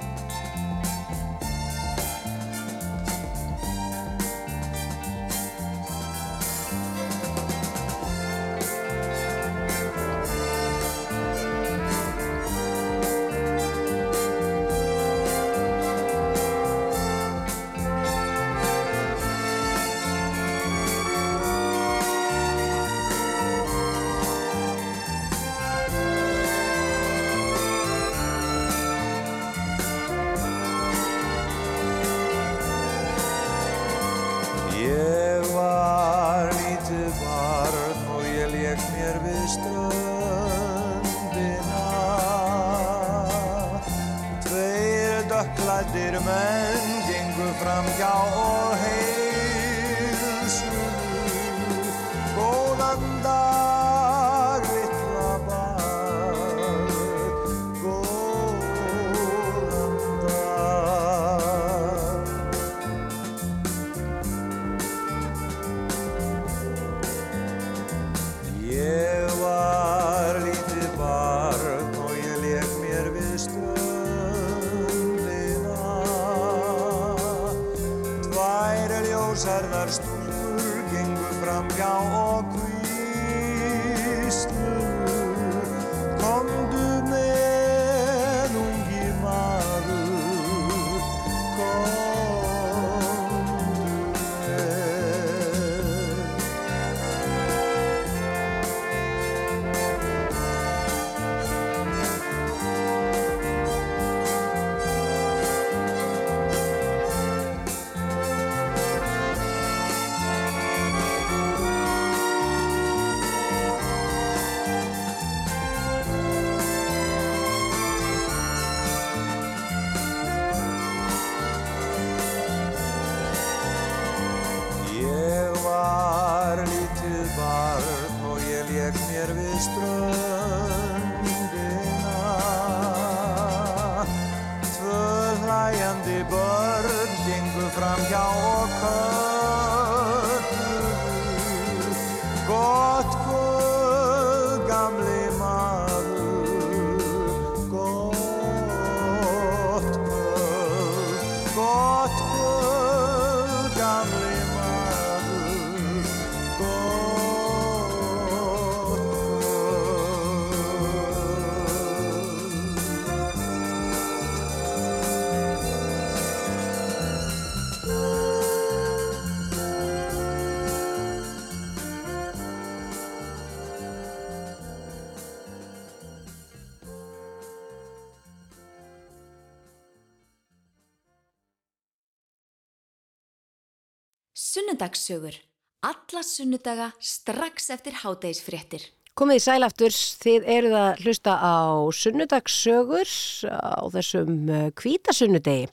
Sunnudagssögur. Alla sunnudaga strax eftir hádegisfréttir. Komið í sælaftur, þið eruð að hlusta á sunnudagssögur á þessum kvítasunnudegi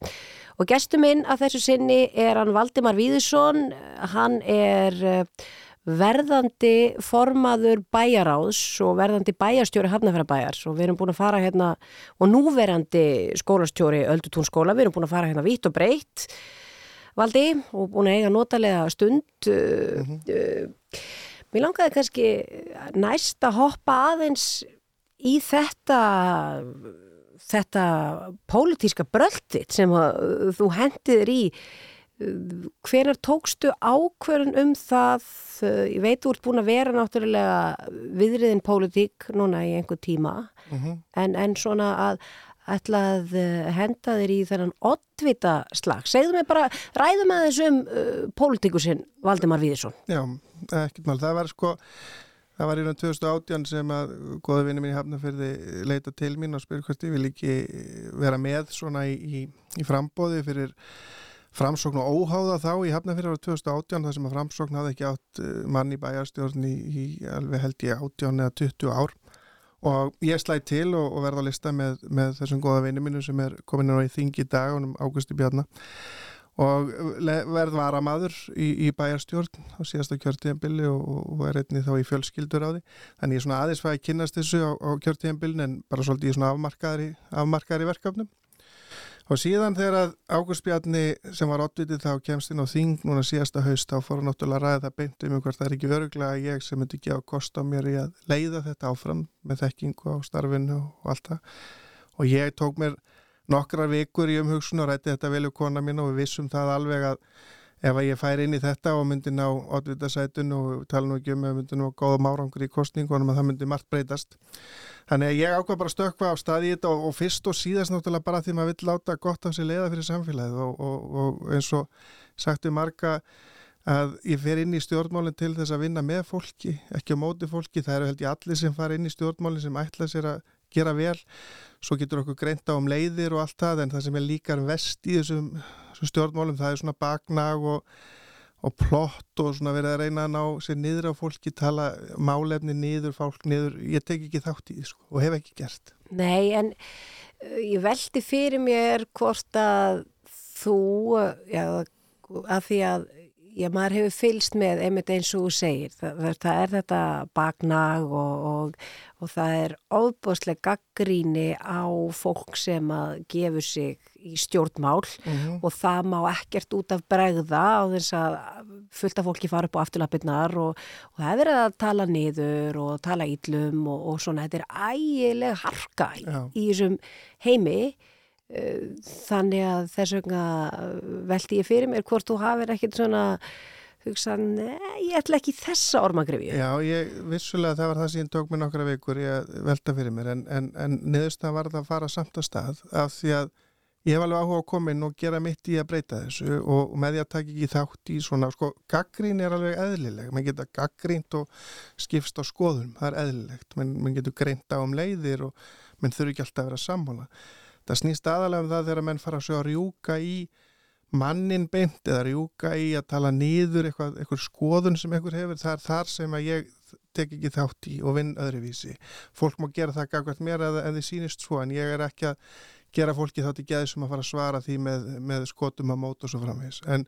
og gestur minn að þessu sinni er hann Valdimar Víðusson, hann er eh, verðandi formaður bæjaráðs og verðandi bæjarstjóri Hafnafjörðabæjars og við erum búin að fara hérna og núverandi skólastjóri Öldutúnskóla, við erum búin að fara hérna vitt og breytt Valdi og búin að eiga notalega stund uh, uh, Mér langaði kannski næst að hoppa aðeins í þetta þetta pólitíska brölditt sem að, þú hendiður í. Hvenar tókstu ákverðun um það? Ég veit þú ert búin að vera náttúrulega viðriðin pólitík núna í einhver tíma. En, en svona að ætla að henda þér í þennan oddvita slag. Segðu mig bara, ræðum að þessum uh, pólitíkusinn Valdimar Víðisson. Já, ekkert mál. Það var sko, það var innan 2018 sem að goða vinni mín í Hafnarferði leita til mín og spyrir hvort ég vil ekki vera með svona í, í, í frambóði fyrir framsókn og óháða þá í Hafnarferði ára 2018 þar sem að framsókn hafði ekki átt mann í bæjarstjórn í, í alveg held ég 18 eða 20 ár og ég slæði til og, og verða að lista með, með þessum goða vinni mínu sem er komin á í þingi í dag og um Águsti Bjarnar og verð varamadur í, í bæjarstjórn á síðasta kjörtíðanbili og, og er einni þá í fjölskyldur á því. Þannig ég er svona aðeins fæði að kynast þessu á, á kjörtíðanbilin en bara svolítið í svona afmarkaðri, afmarkaðri verkefnum og síðan þegar að Ágúst Bjarni sem var oddvitið þá kemst inn á þing núna síðasta haust þá fór hann náttúrulega að ræða það beint um hvort það er ekki veruglega ég sem myndi gefa kost á mér í að leiða þetta áfram með þekkingu á starfinu og allt það. Og ég tók mér nokkra vikur í umhugsun og rætti þetta velju kona mín og við vissum það alveg að ef að ég fær inn í þetta og myndi ná oddvitasætun og tala nú ekki um að myndi nú góða márangur í kostningunum að það myndi margt breytast. Þannig að ég ákvað bara stökka á staði og, og fyrst og síðast náttúrulega bara því maður vill láta gott af sér leiða fyrir samfélagið og, og, og eins og sagtu marga að ég fer inn í stjórnmálinn til þess að vinna með fólki, ekki á móti fólki. Það eru held ég allir sem fara inn í stjórnmálinn sem ætla sér að gera vel. Svo getur okkur greinta um leiðir og allt það en það sem er líkar vest í þessum stjórnmálum það er svona baknag og, og plott og svona verið að reyna að ná sér niður á fólki, tala málefni niður, fólk niður, ég tek ekki þátt í því sko, og hef ekki gert. Nei, en uh, ég veldi fyrir mér hvort að þú, uh, já, að því að Já, maður hefur fylst með einmitt eins og þú segir. Það, það er þetta bagnag og, og, og það er óbúslega gaggríni á fólk sem að gefur sig í stjórnmál mm -hmm. og það má ekkert út af bregða á þess að fullta fólki fara upp á afturlappirnar og, og það er verið að tala niður og tala íllum og svona. Þetta er ægilega harka í, í þessum heimi þannig að þess vegna veldi ég fyrir mér hvort þú hafið ekkert svona hugsað, nei, ég ætla ekki þessa ormagrifju. Já, ég vissulega það var það sem ég tók mér nokkra vikur ég að velta fyrir mér en, en, en niðurstað var það að fara samt að stað af því að ég hef alveg áhuga að koma inn og gera mitt í að breyta þessu og með því að taka ekki þátt í svona, sko, gaggrín er alveg eðlileg, mann geta gaggrínt og skipst á skoðum, það er eðlilegt. Man getur greint á um leiðir og mann þurfi ekki alltaf að vera sammála það snýst aðalega um það þegar menn fara að rjúka í mannin beint eða rjúka í að tala nýður eitthvað, eitthvað skoðun sem einhver hefur. Það er þar sem að ég tek ekki þátt í og vinn öðruvísi. Fólk má gera það gagvært mér en þið sýnist svo en ég er ekki að gera fólki þátt í geði sem að fara að svara því með, með skotum að móta og svo framvegs en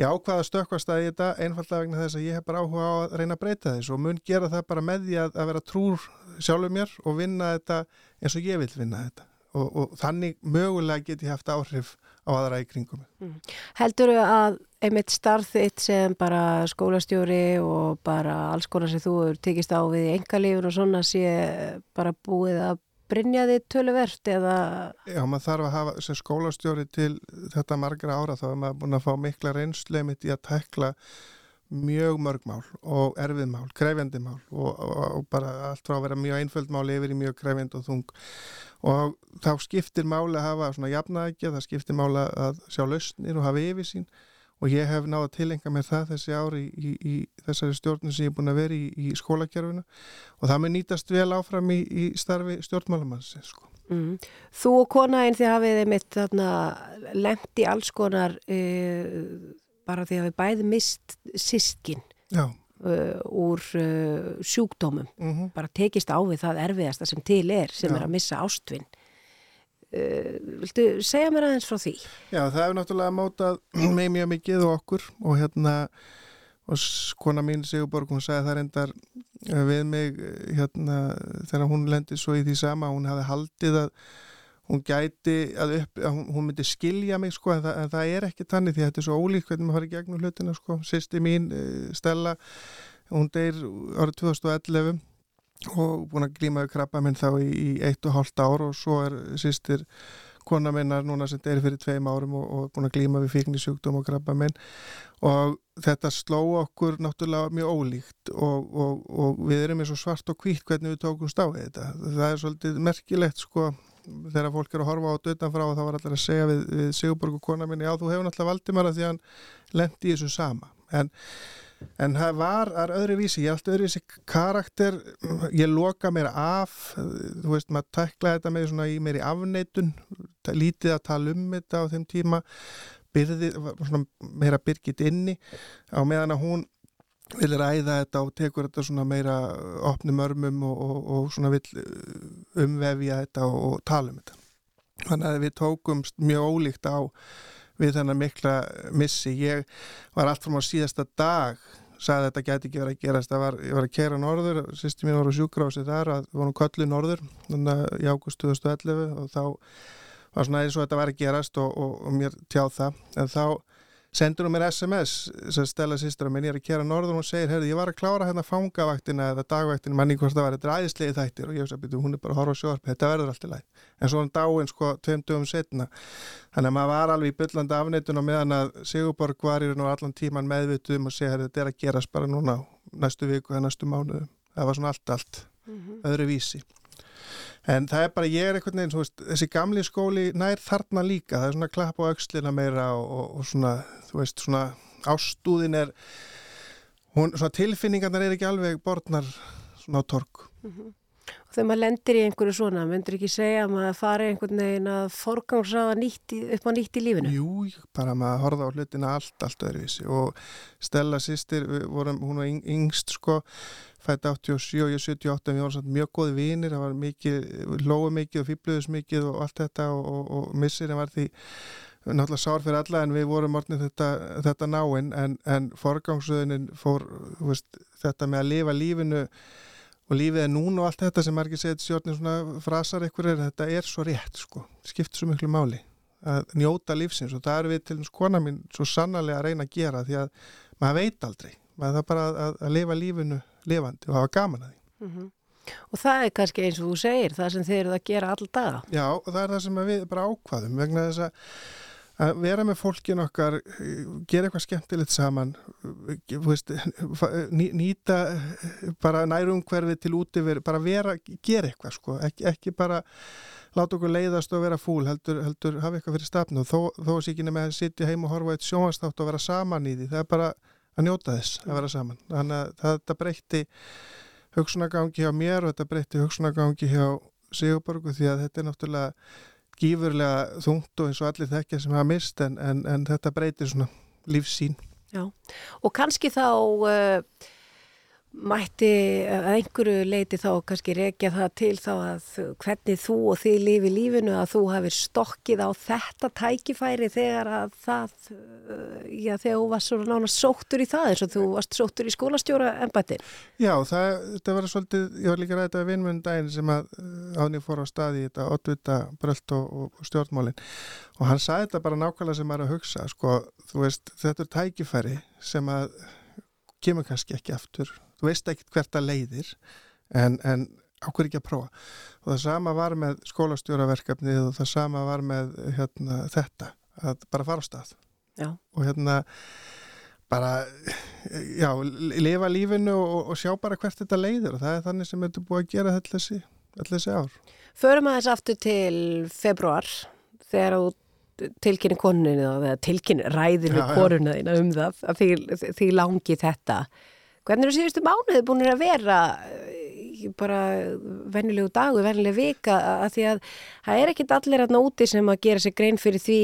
ég ákvaða stökkvast að þetta? Einfallega vegna þess að ég hef bara áhuga á að reyna að breyta þess og mun gera það bara með því að, að vera trúr sjálfur mér og vinna þetta eins og ég vil vinna þetta og, og þannig mögulega geti haft áhrif á aðra í kringum. Mm. Heldur þau að einmitt starf þitt sem bara skólastjóri og bara alls konar sem þú eru tekist á við í engalífun og svona sé bara búið að brinja þið töluvert eða? Já, maður þarf að hafa sem skólastjóri til þetta margra ára þá er maður búin að fá mikla reynsleimitt í að tekla mjög mörg mál og erfið mál, krefjandi mál og, og, og bara allt frá að vera mjög einföld mál yfir í mjög krefjandi og þung og þá skiptir máli að hafa svona jafnækja, það skiptir máli að sjá lausnir og hafa yfir sín og ég hef náða að tilenga með það þessi ári í, í, í þessari stjórnum sem ég er búin að vera í, í skólakjörfuna og það með nýtast vel áfram í starfi stjórnmálamanns sko. mm. Þú og konaðinn þið hafið þarna lemt í alls konar uh, bara því að við bæði mist sískin Uh, úr uh, sjúkdómum mm -hmm. bara tekist á við það erfiðasta sem til er sem Já. er að missa ástvinn uh, Viltu segja mér aðeins frá því? Já, það hefur náttúrulega mótað <clears throat> mig mjög mikið og okkur og hérna og kona mín Sigurborg hún sagði það reyndar uh, við mig uh, hérna þegar hún lendi svo í því sama hún hafi haldið að hún gæti að, upp, hún, myndi skilja mig sko en það, en það er ekki tannig því þetta er svo ólíkt hvernig maður farið gegnum hlutina sko. Sýsti mín uh, Stella hún deyr árið 2011 og búin að glímaðu krabba minn þá í, í eitt og hálft ár og svo er sýstir kona minnar núna sem deyr fyrir tveim árum og, og búin að glíma við fíknisjúkdóm og krabba minn. Og þetta sló okkur náttúrulega mjög ólíkt og, og, og við erum eins og svart og hvít hvernig við tókum stáðið þetta. Það er svolítið merkilegt sko þegar fólk eru að horfa á þetta utanfrá og það var allir að segja við, við Sigurborg og kona minni já þú hefur náttúrulega Valdimara því hann lendi í þessu sama. En, en það var öðru vísi, ég alltaf öðru vísi karakter, ég loka mér af þú veist maður tækla þetta með svona í mér í afneitun lítið að tala um þetta á þeim tíma byrði, svona meira byrgit inni á meðan að hún vil ræða þetta og tekur þetta svona meira opnum örmum og, og, og svona vil uh, umvefja þetta og, og tala um þetta. Þannig að við tókum mjög ólíkt á við þennan mikla missi. Ég var allt frá síðasta dag sagði að þetta gæti ekki verið að gerast. Var, ég var að kera norður, sýsti mín var á sjúkrási þar að við vorum köllu norður í águst 2011 og þá var svona eins og þetta var að gerast og mér tjáð það. En þá sendur hún mér SMS sem stella sýstur og minn ég er að kera norður og hún segir, herði, ég var að klára hérna fangavaktina eða dagvaktina, manni hvort það var, þetta æðislegi þættir. Og ég veist að hún er bara að horfa á sjórp þetta verður alltaf læg, en svo hann dáin sko tveim dögum setna, þannig að maður var alveg í byllandi afneitun og meðan að Sigurborg var í raun og allan tíman meðvituðum og segja, herði, þetta er að gerast bara núna næstu viku eða næstu mánuðu, það var svona allt, allt mm -hmm. en það er bara, ég er einhvern veginn veist, þessi gamli skóli nær þarna líka. Það er svona klapp á aukslina meira og, og, og svona, þú veist, svona ástúðin er hún, svona tilfinningarnar er ekki alveg borðnar svona á tork mm -hmm. Og þegar maður lendir í einhverju svona, myndur ekki segja að maður fari einhvern veginn að forgangsraða upp á nýtt í lífinu? Jú, bara maður horfa á hlutina allt, allt öðruvísi og Stella sýstir, hún var yng- yngst sko, fætt 87 og ég 78 en við vorum mjög góði vinir, það var mikið, hlóðum mikið og fýbluðus mikið og allt þetta og, og, og missirinn var því náttúrulega sár fyrir alla en við vorum orðin þetta, þetta náinn en, en forgangsröðunin fór veist, þetta með að lifa lífinu og lífið er núna og allt þetta sem margir segið stjórnir svona frasar ykkur er þetta er svo rétt sko, skipt svo miklu máli að njóta lífsins og það er við til þess kona mín svo sannarlega að reyna að gera því að maður veit aldrei maður það bara að, að lifa lífinu lifandi og hafa gaman að því Mhm. Og það er kannski eins og þú segir, það sem þið eruð að gera all daga. Já, það er það sem að við bara ákvaðum vegna þess að að vera með fólkin okkar eh, gera eitthvað skemmtilegt saman eh, veist, ný- nýta eh, bara nærumhverfið til útivir bara vera, gera eitthvað sko ekki, ekki bara láta okkur leiðast og vera fúl, heldur, heldur hafa eitthvað fyrir stafn og þó, þó sé ekki nema að sitja heim og horfa eitt sjónvastátt og vera saman í því það er bara að njóta þess að vera saman. Þannig að þetta breytti hugsunagangi hjá mér og þetta breytti hugsunagangi hjá Sigurborgu því að þetta er náttúrulega gífurlega þungt og eins og allir þekkja sem hafa mist en, en, en þetta breytir svona lífsín. Já, og kannski þá uh, mætti að einhverju leiti þá kannski rekja það til þá að hvernig þú og þið lifi lífinu að þú hafið stokkið á þetta tækifæri þegar að það, uh, já þegar þú varst svona nána sóttur í það eins og þú varst sóttur í skólastjóra ennbættin. Já, það, þetta var svolítið, ég var líka ræðið að vinnmjöndin daginn sem að áni fór á staði í þetta oddvita brölt og, og stjórnmálin og hann sagði þetta bara nákvæmlega sem maður að hugsa, sko, þú veist, þetta er tækifæri sem að kemur kannski ekki aftur, þú veist ekkert hvert að leiðir en, en ákveður ekki að prófa og það sama var með skólastjóraverkefnið og það sama var með hérna, þetta, að bara fara á stað Já. og hérna bara, já, lifa lífinu og, og sjá bara hvert þetta leiðir og það er þannig sem þetta búið að gera þessi, þessi ár. Förum aðeins aftur til februar þegar þú tilkynni konunni eða tilkynni konuna þína um það að því, því langi þetta. Hvernig eru síðustu mánuði búin að vera eh, bara venjulegu dagu, venjuleg vika að því að það er ekkit allir aðna úti sem að gera sér grein fyrir því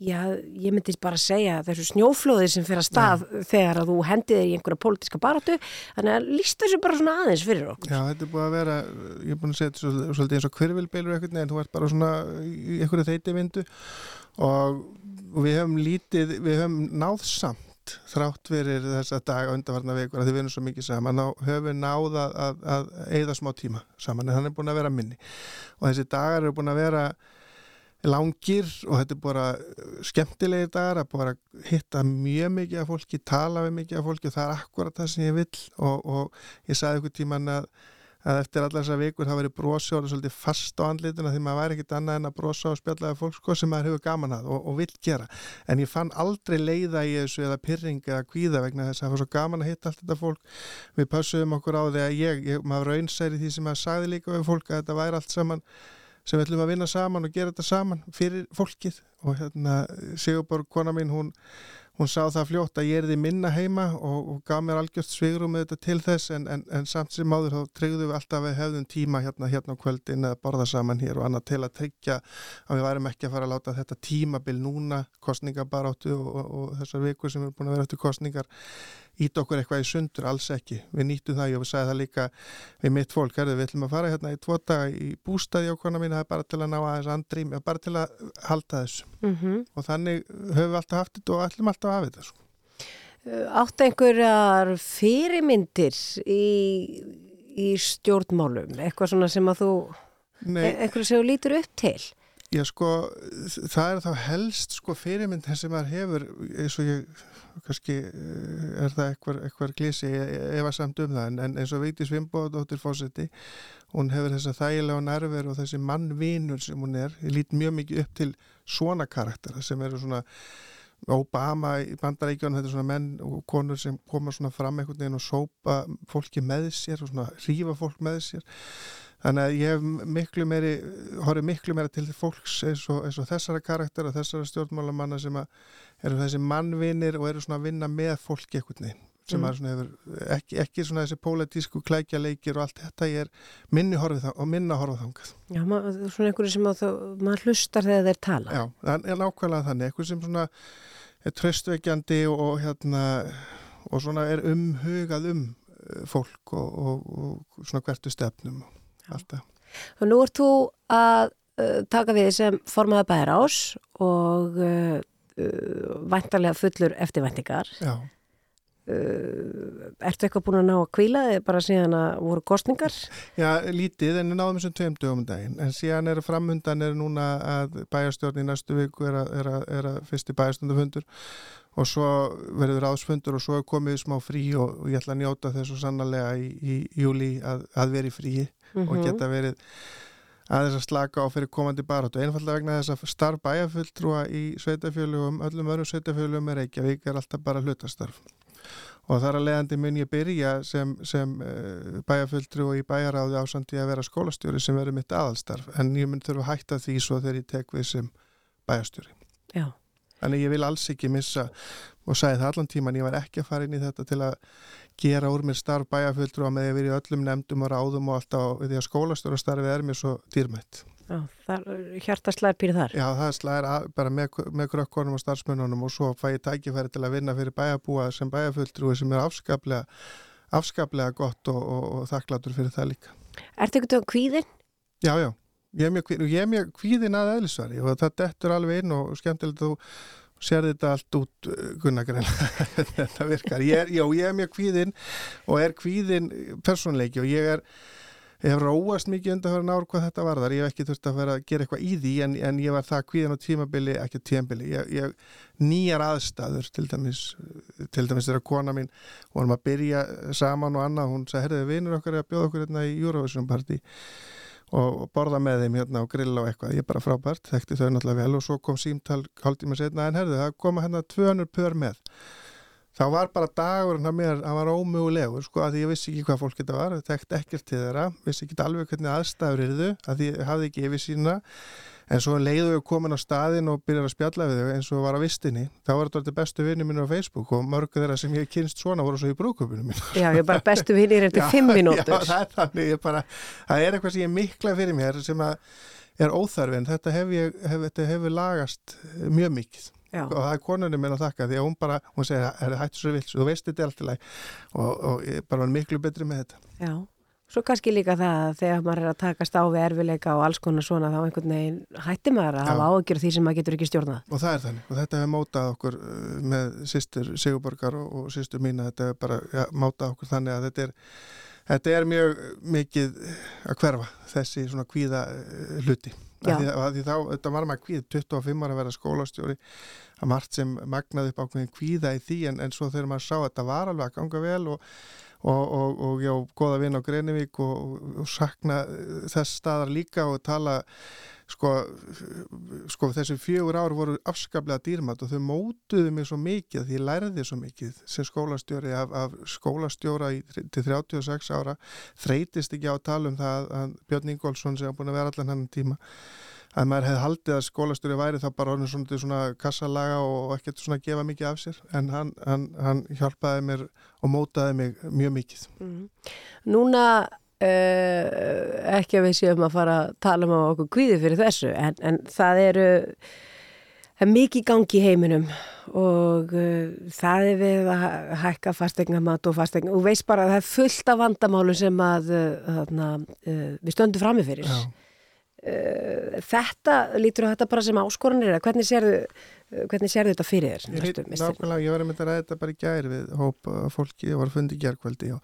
já, ég myndi bara segja þessu snjóflóði sem fyrir að stað þegar að þú hendið þér í einhverja pólitíska baráttu þannig að líst þessu bara svona aðeins fyrir okkur. Já, þetta er búið að vera, ég er búin að segja svolítið eins og hverfilbeilur eitthvað, en þú ert bara svona í einhverju þeiti vindu og, og við höfum lítið, við höfum náð samt þrátt fyrir þessa dag undarvarna vikur að þið vinum svo mikið saman og höfum við náð að, að, að eigða smá tíma saman en hann er búin að vera minni. Og þessi dagar eru búin að vera langir og þetta er bara skemmtilegir dagar að bara hitta mjög mikið af fólki, tala við mikið af fólki og það er akkurat það sem ég vill. Og, og ég sagði ykkur tíman að, að eftir allar þessar vikur það verið brosi og svolítið fast á andlituna því maður væri ekkit annað en að brosa og spjallaði fólk sko sem maður hefur gaman að og, og vill gera. En ég fann aldrei leiða í þessu eða pyrring eða kvíða vegna þess að það var svo gaman að hitta allt þetta fólk. Við passuðum okkur á því að ég, ég maður raunsæri því sem maður sagði líka við fólk að þetta væri allt saman sem við ætlum að vinna saman og gera þetta saman fyrir fólkið. Og hérna Sigurborg kona mín hún, hún sá það fljótt að ég er því minna heima og, og gaf mér algjört svigrum með þetta til þess en, en, en samt sem áður þá tryggðum við alltaf að hefðum tíma hérna, hérna á kvöldin eða borða saman hér og annað til að tryggja að við værum ekki að fara að láta þetta tímabil núna kostningabaráttu og, og, og þessar vikur sem eru búin að vera eftir kostningar ít okkur eitthvað í sundur, alls ekki. Við nýttum það, ég sagði það líka við mitt fólk, herðu, við ætlum að fara hérna í tvo daga í bústaði okkona mín, það er bara til að ná aðeins andrým, bara til að halda þessu. Mm og þannig höfum við alltaf haft þetta og ætlum alltaf að hafa þetta sko. Átt einhverjar fyrirmyndir í, í stjórnmálum, eitthvað svona sem að þú, Nei, e eitthvað sem þú lítur upp til? Já, sko, það er þá helst sko fyrirmynd sem maður hefur eins og ég, kannski eh, er það eitthvað, eitthvað glísi ef að samt um það, en, en eins og Vigdís Vimbóðdóttir fósetti, hún hefur þessa þægilega nærver og þessi mannvinur sem hún er, ég lít mjög mikið upp til svona karaktera sem eru svona Obama í bandarækjunum, þetta er svona menn og konur sem koma svona fram einhvern veginn og sópa fólki með sér og svona rífa fólk með sér Þannig að ég hef miklu meiri, horfið miklu meira til fólks eins og, eins og þessara karakter og þessara stjórnmálamanna sem eru þessi mannvinir og eru svona að vinna með fólki einhvern veginn sem Mm. mm. svona hefur ekki, ekki svona þessi pólitísku klækja leikir og allt þetta ég er minni horfið þá og minna horfið þangað. Já, maður, svona einhverju sem þú, maður hlustar þegar þeir tala. Já, það er nákvæmlega þannig, eitthvað sem svona er tröstveikjandi og, og hérna og svona er umhugað um eh, fólk og, og, og svona hvertu stefnum og allt það. Og nú ert þú að uh, taka við sem formaða bæðar ás og uh, uh, væntalega fullur eftirvæntingar. Já, Uh, ertu eitthvað búin að ná að kvíla þig bara síðan að voru kostningar? Já, lítið en náðum þessum tveim dögum um daginn en síðan er framhundan er núna að bæjarstjórn í næstu viku er að, er að, er að fyrsti bæjarstjórnafundur og svo verður áðsfundur og svo er komið smá frí og, og ég ætla að njóta þessu sannarlega í, í júli að, að vera í fríi Mhm. og geta verið aðeins að slaka á fyrir komandi barátt og einfallega vegna þess að starf bæjarfulltrúa í sveitafjölugum, öllum öðrum sveitafjölugum er ekki að vika er alltaf bara hlutastarf og þar að leiðandi mun ég byrja sem, sem bæjarfulltrú og í bæjaráði ásandi að vera skólastjóri sem verður mitt aðalstarf en ég mun þurfa að hætta því svo þegar ég tek við sem bæjarstjóri Já. Þannig ég vil alls ekki missa og sagði það allan tíman, ég var ekki að fara inn í þetta til að gera úr mér starf með því að vera í öllum nefndum og ráðum og alltaf við því að skólastjóra starfið er mér svo dýrmætt. Já, þar, hjartaslæðir pýrið þar. Já, það slæðir bara með, með krökkonum og starfsmönnunum og svo fæ ég tækifæri til að vinna fyrir bæjarbúa sem bæjarfulltrúi sem er afskaplega, afskaplega gott og, og, og þakklatur fyrir það líka. Ertu eitthvað um kvíðin? Já, já, ég er mjög, kví- ég er mjög kvíðin að eðlisvari og það dettur alveg inn og skemmtilegt þú sér þetta allt út gunnagrein <laughs> þetta virkar. Ég er, já, ég er mjög kvíðin og er kvíðin persónleiki og ég er ég hef róast mikið undan fyrir náru hvað þetta varðar. Ég hef ekki þurft að vera að gera eitthvað í því en, en ég var það kvíðin á tímabili, ekki tímabili ég, ég, nýjar aðstæður til dæmis, til dæmis þegar kona mín vorum að byrja saman og annað hún sagði, herriði, vinur okkar að bjóða okkur hérna í Eurovision party og borða með þeim hérna og grilla og eitthvað, ég er bara frábært, þekkti þau náttúrulega vel og svo kom símtal hálftíma setna en herðu, það koma hérna 200 pör með. Þá var bara dagurinn að mér, hann var ómögulegur sko, að ég vissi ekki hvað fólk þetta var þekkt ekkert til þeirra, vissi ekki alveg hvernig aðstæður eru þau, að ég hafði ekki yfir sína en svo leiðu við komin á staðin og byrjar að spjalla við þau eins og var á vistinni þá var þetta bestu vinni mínu á Facebook og mörgu þeirra sem ég kynst svona voru svo í brúkupinu mínu Já, ég er bara bestu vinnir eftir <laughs> Já, fimm mínútur. Já, það er þannig, ég bara, það er eitthvað sem ég mikla fyrir mér sem að er óþarfin, þetta hef ég, hef, hefur lagast mjög mikið Já. og það er konunni minn að þakka því að hún bara, hún segir, er hættu svo vilt, þú veist þetta er allt í læg og, og ég bara var miklu betri með þetta. Já, svo kannski líka það að þegar maður er að takast á við erfileika og alls konar svona þá einhvern veginn hætti maður að Já. hafa ágjör því sem maður getur ekki stjórnað. Og það er þannig og þetta hefur mótað okkur uh, með sýstur Sigurborgar og, og sýstur mína, þetta hefur bara ja, mótað okkur þannig að þetta er, þetta er mjög mikið að hverfa þessi svona kvíða uh, hluti. Að því, að því þá, þetta var maður kvíð 25 ára að vera skólastjóri að margt sem magnaði upp ákveðin kvíða í því en, en svo þegar maður sá að þetta var alveg að ganga vel og, og, og, og já, góða vinn á Greinivík og, og, sakna þess staðar líka og tala sko, sko þessi fjögur ár voru afskaplega dýrmat og þau mótuðu mig svo mikið því ég lærði svo mikið sem skólastjóri af, af skólastjóra í, til 36 ára. Þreytist ekki á að tala um það að Björn Ingólfsson sem hafa búin að vera allan hann tíma að maður hefði haldið að skólastjóri væri þá bara orðin svona, svona kassalaga og ekkert svona gefa mikið af sér en hann, hann, hann hjálpaði mér og mótaði mig mjög mikið Núna uh, ekki að við séum að fara að tala um okkur kvíði fyrir þessu en, en það eru það er mikið gangi í heiminum og uh, það er við að hæ- hækka fastegnamat og fastegna og veist bara að það er fullt af vandamálu sem að uh, þarna, við stöndum frammi fyrir. Já. Uh, þetta lítur á þetta bara sem áskoranir eða hvernig sérðu, uh, hvernig sérðu þetta fyrir þér? Ég nákvæmlega, ég var einmitt að ræða þetta bara í gær við hóp uh, fólki, ég var að fundi í gærkvöldi og,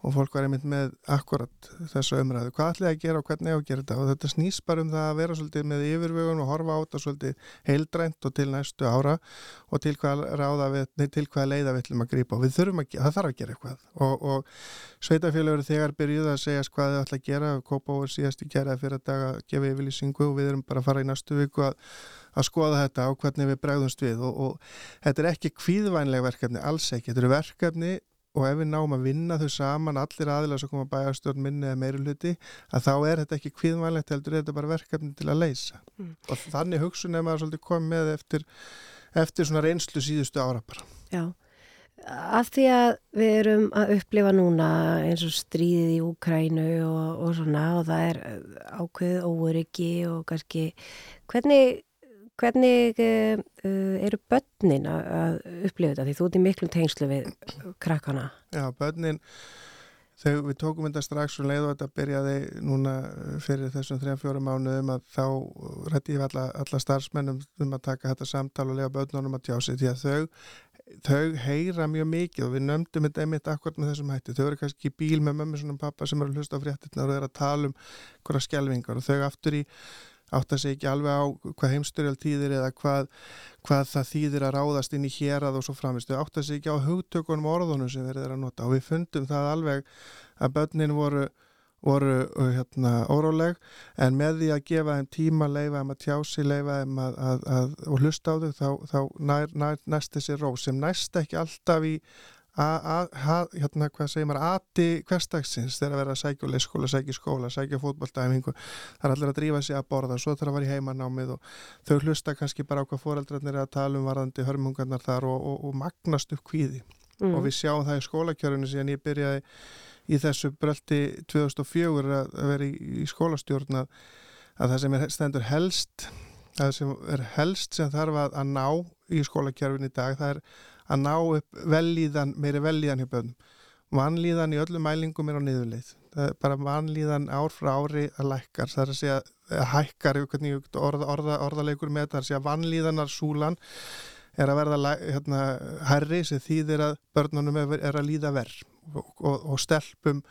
og fólk var einmitt með akkurat þessu umræðu, hvað ætlaði að gera og hvernig ég að gera þetta? Og þetta snýst bara um það að vera svolítið með yfirvögun og horfa á þetta svolítið heildrænt og til næstu ára og til hvað, ráða við, nei, til hvað leiða við ætlum að grípa. Og við þurfum að, það þarf að gera eitthvað. Og, og sveitafélagur þegar byrjuð að segja hvað þau ætla að gera, Og að að og að að að skoða þetta og hvernig við bregðumst við. Og, og þetta er ekki kvíðvænleg verkefni, alls ekki, þetta eru verkefni og ef við náum að vinna þau saman allir aðilega sem koma bæjarstjórn minni eða meiri hluti að þá er þetta ekki kvíðvænlegt heldur er þetta bara verkefni til að leysa. Mm. og þannig hugsun er maður svolítið komið með eftir, eftir svona reynslu síðustu ára bara. Já, af því að við erum að upplifa núna eins og stríðið í Úkrænu og, og svona og það er ákveðið óöryggi og kannski hvernig, hvernig uh, eru börnin að, upplifa þetta? Því þú ert í miklum tengslu við krakkana. Já, börnin þegar við tókum þetta strax og leiðu þetta byrjaði núna fyrir þessum 3-4 mánuðum að þá rætti ég alla, alla starfsmennum um að taka þetta samtal og lega börnunum að tjási því að þau þau heyra mjög mikið og við nömdum þetta einmitt akkurat með þessum hætti. Þau eru kannski í bíl með mömmu svona pappa sem eru að hlusta á fréttina og eru að tala um hverja skjelvingar og þau aftur í átt að segja ekki alveg á hvað heimsturjál týðir eða hvað, hvað það þýðir að ráðast inn í hérað og svo framist. Þau átt að segja ekki á hugtökunum orðunum sem verður að nota og við fundum það alveg að börnin voru voru uh, hérna, óróleg en með því að gefa þeim tíma leifa þeim að tjási, leifa þeim að, að, að, og hlusta á þau þá, þá nær, nær, næst þessi ró sem næst ekki alltaf í að, hérna hvað segir maður? Aði hverstagsins þegar að vera að sækja leyskóla, sækja skóla, sækja fótballtæmingu það er allir að drífa sig að borða svo þarf að vera í heimanámið og þau hlusta kannski bara á hvað fóreldrarnir er að tala um varðandi hörmungarnar þar og, og, og magnast upp hvíði mm. og við sjáum það í skólakjörinu síðan ég byrjaði í þessu bröldi 2004 að vera í, í skólastjórn að, að það sem er stendur helst það sem er helst sem þarf að, að ná í skólakjörfin í dag það er að ná upp velíðan meiri velíðan hjá börnum. Vanlíðan í öllum mælingum er á niðurleið. Bara vanlíðan ár frá ári að lækkar, það er að segja hækkar orða, orða, orðalegur með það er að segja vanlíðanar súlan er að verða hérna, herri sem þýðir að börnunum er að líða verð og, og, og stelpum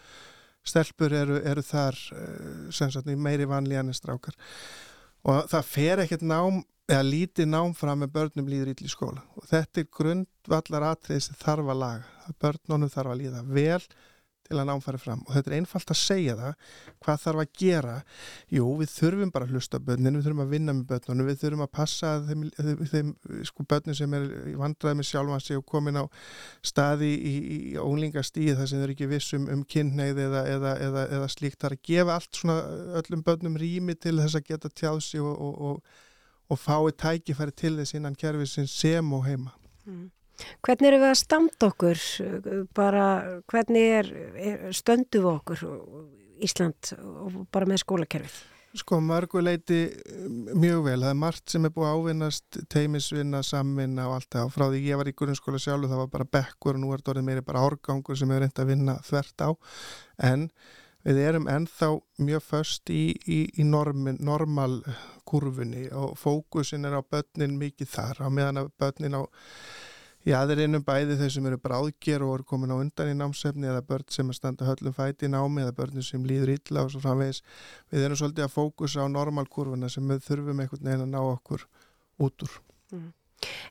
stelpur eru, eru þar eh, sagt, meiri vanlíðan en strákar. Og það fer ekkert nám eða lítið nám fram með börnum líður í skóla. Og þetta er grundvallar atrið sem þarf að laga börnunum þarf að líða vel til að námfæri fram. Og þetta er einfalt að segja það hvað þarf að gera? Jú, við þurfum bara að hlusta börninu við þurfum að vinna með börnunum, við þurfum að passa þeim, þeim sko börnum sem er vandraði með sjálfansi og komin á staði í, í, í ólingastíð þar sem þau eru ekki vissum um kynneið eða, eða, eða, eða slíkt, það er að gefa allt svona öllum börnum rými til þess að geta tjáðsi og, og, og, og fái tækifæri til þess innan kerfið sem og heima mm. Hvernig eru við að standa okkur, bara hvernig er, er stöndu við okkur Ísland og bara með skólakerfið? Sko mörguleiti mjög vel, það er margt sem er búið að ávinnast, teimisvinna, samvinna og allt það. Frá því ég var í grunnskóla sjálf það var bara bekkur og nú er þetta orðið meiri bara árgangur sem er reynd að vinna þvert á. En við erum ennþá mjög först í, í, í normin, normal kurfunni og fókusin er á börnin mikið þar, á meðan að börnin á í aðrinnum bæði þau sem eru bráðger og eru komin á undan í námsefni eða börn sem er standa höllum fæti í námi eða börnum sem líður illa og svo framvegis við erum svolítið að fókusa á normalkurvuna sem við þurfum einhvern veginn að ná okkur út úr mm.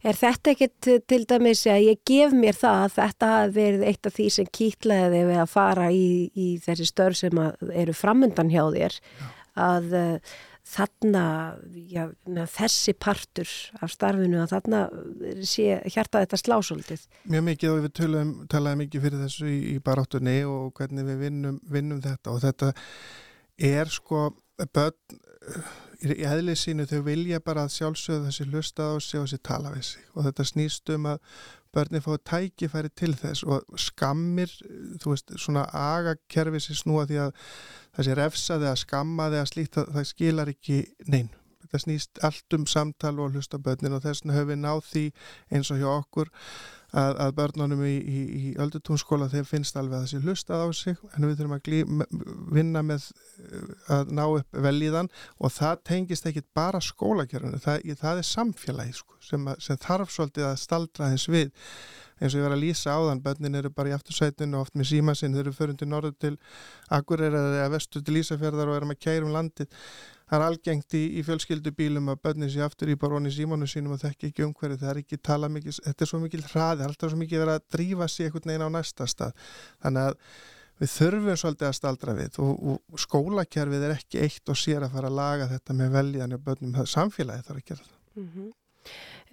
Er þetta ekkit til dæmis að ég gef mér það að þetta hafi verið eitt af því sem kýtlaði við að fara í, í þessi störf sem eru framundan hjá þér Já. að þarna, já, þessi partur af starfinu að þarna sé hjarta þetta slásóldið. Mjög mikið og við töluðum, talaðum mikið fyrir þessu í, í baráttunni og hvernig við vinnum, vinnum þetta og þetta er sko börn í eðlið sínu þau vilja bara að sjálfsögðu þessi hlusta á sig og þessi tala við sig og þetta snýst um að börni fá tækifæri til þess og skammir, þú veist, svona agakerfi sem snúa því að þessi refsaði að skammaði að slíkt það, skilar ekki neinn. Þetta snýst allt um samtal og hlustabötnin og þess vegna höfum við náð því eins og hjá okkur að, að börnunum í, í, í öldutúnskóla þeim finnst alveg að þessi hlustað á sig en við þurfum að glí, vinna með að ná upp velíðan og það tengist ekki bara skólakerfunu, það, það er samfélagi sko, sem, sem þarf svolítið að staldra þess við. Eins og ég var að lýsa áðan, bönnin eru bara í aftursætinu og oft með síma sinn, þau eru förundi norður til Akureyra eða vestur til Ísafjörðar og eru með kærum landið það er algengt í, í fjölskyldubílum að bönnin sé aftur í baróni símónu sínum og þekki ekki umhverju, það er ekki tala mikið þetta er svo mikið hraði, það er alltaf svo mikið verið að drífa sig einhvern veginn á næsta stað. Þannig að við þurfum svolítið að staldra við og, og skólakerfið er ekki eitt og sér að fara að laga þetta með veljan og bönnum, samfélagi þarf að gera það. Mm -hmm.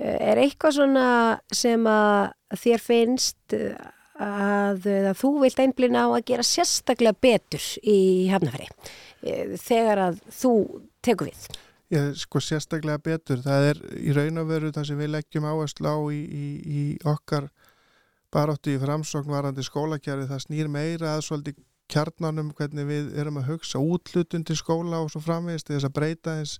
Er eitthvað svona sem að þér finnst að, að þú vilt einblina á að gera sérstaklega betur í hafnafæri eh, þegar að þú tekur við? Já, sko sérstaklega betur. Það er í raun og veru það sem við leggjum áherslu á í, í, í okkar baróttu í framsókn varandi skólakjærfi það snýr meira að svolítið kjarnanum hvernig við erum að hugsa útlutun til skóla og svo framvegist þess að breyta eins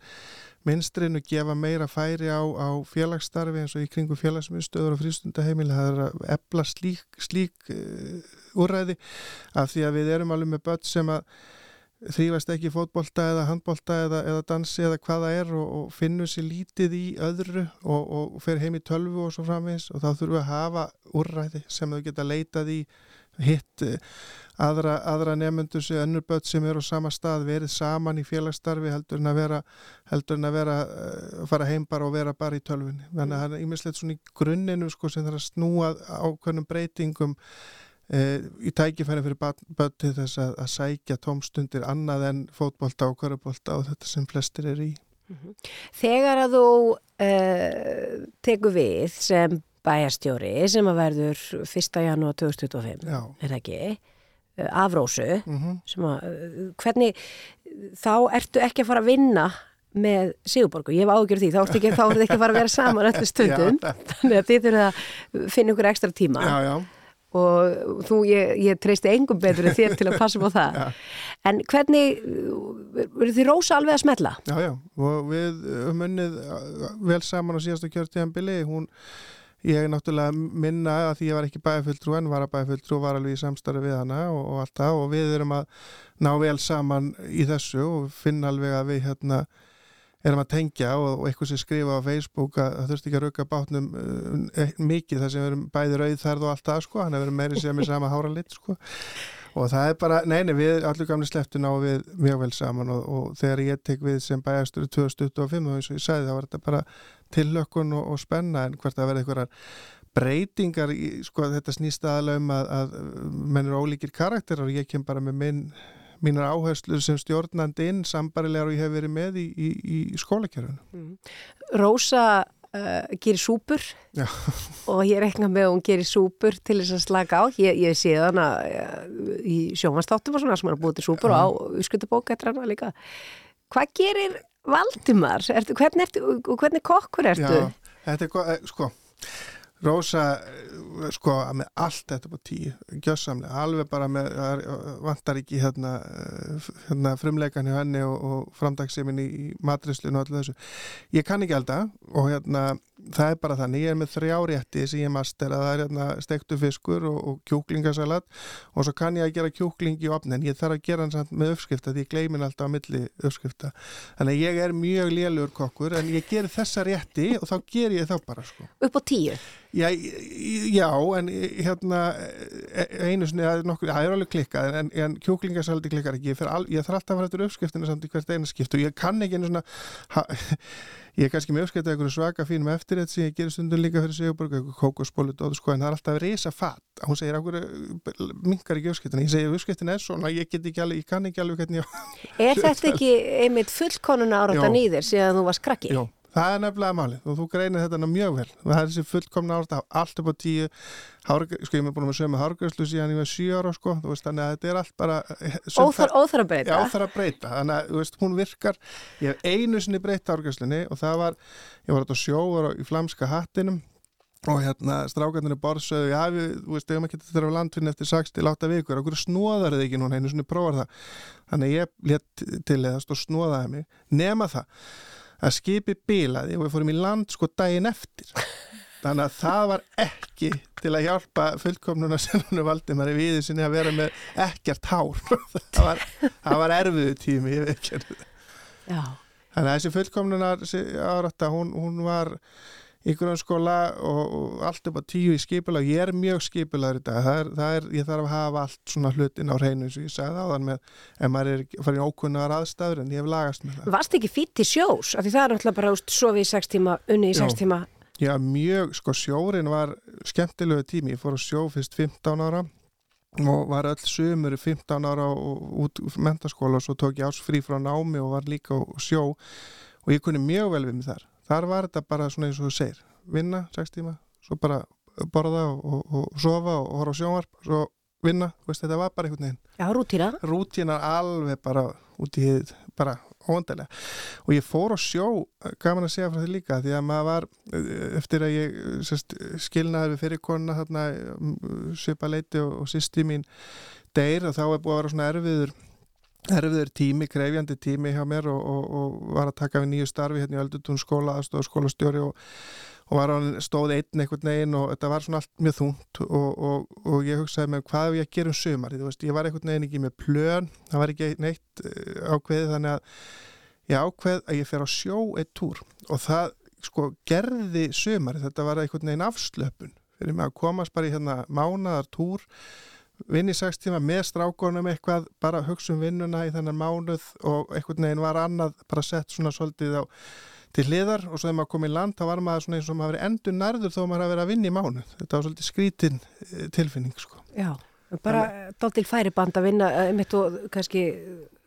minstrinu gefa meira færi á, á félagsstarfi eins og í kringu félagsmyndstöður og frístundaheimil það er að ebla slík, slík uh, úræði af því að við erum alveg með börn sem að þrýfast ekki fótbolta eða handbolta eða, eða dansi eða hvaða er og, og finnur sér lítið í öðru og, og fer heim í tölvu og svo framvegis. Og þá þurfum við að hafa úrræði sem þau geta leitað í hitt eh, aðra, aðra nefnendur sem önnur börn sem eru á sama stað verið saman í félagsstarfi heldur en að vera heldur en að vera að uh, fara heim bara og vera bara í tölvunni. Þannig að það er ímislegt svona í grunninu sko, sem þarf að snúa ákveðnum breytingum uh, í tækifæri fyrir börn til þess að, að sækja tómstundir annað en fótbolta og körubólta og þetta sem flestir er í. Þegar að þú uh, tekur við sem bæjarstjóri sem að verður 1. janúar 2025 Já. er það ekki uh, af Rósu mm -hmm. sem að, uh, hvernig þá ertu ekki að fara að vinna með Sigurborgu, ég hef ágjör því þá ertu ekki, þá ertu ekki að fara að vera saman öllu <laughs> stundum þannig að þið þurfum að finna ykkur ekstra tíma Já, já, og þú, ég, ég treysti engum betur en þér til að passa á <laughs> það Já. en hvernig verður þið Rósa alveg að smetla? já, já og við um unnið uh, vel saman á síðasta kjörtíðanbili hún Ég er náttúrulega minna að því ég var ekki bæðafulltrú en var að bæðafulltrú og var alveg í samstarfi við hana og, og allt það. Og við erum að ná vel saman í þessu og finna alveg að við hérna erum að tengja og, og eitthvað sem skrifa á Facebook að það þurfti ekki að rauka bátnum uh, mikið þar sem við erum bæði rauðþærð og allt það sko, hann hefur verið meiri sem er sama hára lit sko og það er bara, neini við allir gamli sleftu ná við mjög vel saman og, og þegar ég tek við sem bæjastur 2025 og eins og ég sagði þá var þetta bara tillökkun og, og spenna en hvert að verða einhverjar breytingar í, sko þetta snýst aðalega um að, að menn eru ólíkir karakterar og ég kem bara með minn mínar áherslur sem stjórnandi inn sambarilegar og ég hef verið með í, í, í skólakjörðunum. Rósa uh, gerir súpur Já. og ég rekna með að hún gerir súpur til þess að slaka á. Ég, ég sé hana uh, í sjómanstáttum og svona sem að búið til súpur og á uppskutabók eftir hana líka. Hvað gerir Valdimar? Ertu, hvernig, ertu, hvernig kokkur ertu? Já, þetta er, eh, sko, Rósa, eh, sko, með allt þetta på tíu, gjössamlega, alveg bara með, er- vantar ekki hérna, eh, hérna frumleikan hjá henni og, og framdagssemin í, matrislinu og allir þessu. Ég kann ekki elda og hérna, það er bara þannig, ég er með þrjá rétti sem ég master að það er hérna stektu fiskur og, og kjúklingasalat og svo kann ég að gera kjúkling í opni en ég þarf að gera hann samt með uppskrifta því ég gleymin alltaf á milli uppskrifta. Þannig að ég er mjög lélur kokkur en ég ger þessa rétti og þá ger ég þá bara sko. Já, já, en hérna e- einu sinni, það er nokkur, það er alveg klikkað en, en kjúklingasaldi klikkar ekki. Ég, al, ég þarf alltaf að fara eftir uppskriftinu samt í hvert einu skipt og ég kann ekki einu svona ha, <laughs> ég er kannski með uppskriftið eitthvað svaka fínum eftir þetta sem ég gerir stundum líka fyrir Sigurborg eitthvað kókosbólut og sko en það er alltaf risa fatt hún segir okkur minkar ekki uppskriftinu ég segi uppskriftinu er svona, ég get ekki alveg ég kann ekki alveg hvernig ég Er <laughs> þetta ekki einmitt fullkonuna áratan í þér síðan þú varst krakki? Jó, það er nefnilega málið og þú greinir þetta mjög vel. Það er þessi fullkomna árt allt upp á tíu hárg, sko ég er búin að sögja með hárgræslu síðan ég var 7 ára sko þú veist þannig að þetta er allt bara eh, Óþar, óþar að breyta? Já, er að breyta, þannig að þú veist, hún virkar. Ég hef einu sinni breytt árgæslinni og það var, ég var átt á sjó var á- í flamska hattinum og hérna strákarnir borðsöðu, já við, þú veist, ef maður getur þetta á landfinn eftir 6 til 8 vikur, okkur snóðar þið ekki núna, einu sinni prófar það. Þannig ég létt til eðast og snóðaði mig, nema það að skipi bílaði og við fórum í land sko daginn eftir. Þannig að það var ekki til að hjálpa fullkomnuna sem hann valdi maður í viði sinni að vera með ekkert hár. <laughs> Það var, var erfiðu tími þannig að þessi fullkomnunar árætta, hún, hún var í grunnskóla og, og allt upp á tíu í skipulag, ég er mjög skipulag í dag, það er, það er, ég þarf að hafa allt svona hlutin á hreinu eins og ég sagði áðan með, ef maður er farin í ókunnar aðstæður en ég hef lagast með það. Varst ekki fýtt til sjós? Af því það er náttúrulega bara úst, sofi í sex tíma, unni í sex Já. tíma. Já, mjög, sko sjórin var skemmtilegu tími, ég fór á sjó fyrst 15 ára og var öll sömur 15 ára og út mentaskóla og svo tók ég ás frí frá námi og var líka á sjó og ég kunni mjög vel við mig þar. Þar var þetta bara svona eins og þú segir, vinna 6 tíma, svo bara borða og, og, og sofa og horfa á sjónvarp, svo vinna, veist, þetta var bara einhvern veginn. Já, rútína. Rútínar alveg bara út í hið, bara óvandilega og ég fór á sjó, gaman að segja frá því líka því að maður var, eftir að ég sest, skilnaði við fyrir konuna þarna svipa leiti og, og sýsti mín deyr og þá er búið að vera svona erfiður erfiður tími, krefjandi tími hjá mér og, og, og var að taka við nýju starfi hérna í Öldutún skóla, aðstofa skólastjóri og, og var að stóð einn einhvern veginn og þetta var svona allt mjög þungt og ég hugsaði með hvað er ég að gera um sömar, ég var einhvern veginn ekki með plön, það var ekki neitt eh, ákveðið þannig að ég ákveð að ég fer á sjó eitt túr og það sko gerði sömar, þetta var einhvern veginn afslöpun fyrir mig að komast bara í hérna mánadar túr vinn í 6 tíma með strákonum eitthvað, bara hugsa um vinnuna í þennan mánuð og einhvern veginn var annað bara sett svona svolítið á til hliðar og svo þegar maður kom í land þá var maður svona eins og maður verið endur nærður þó maður að vera að vinna í mánuð þetta var svolítið skrítin eh, tilfinning sko. Já, bara dáltil færiband að vinna eh, mitt og kannski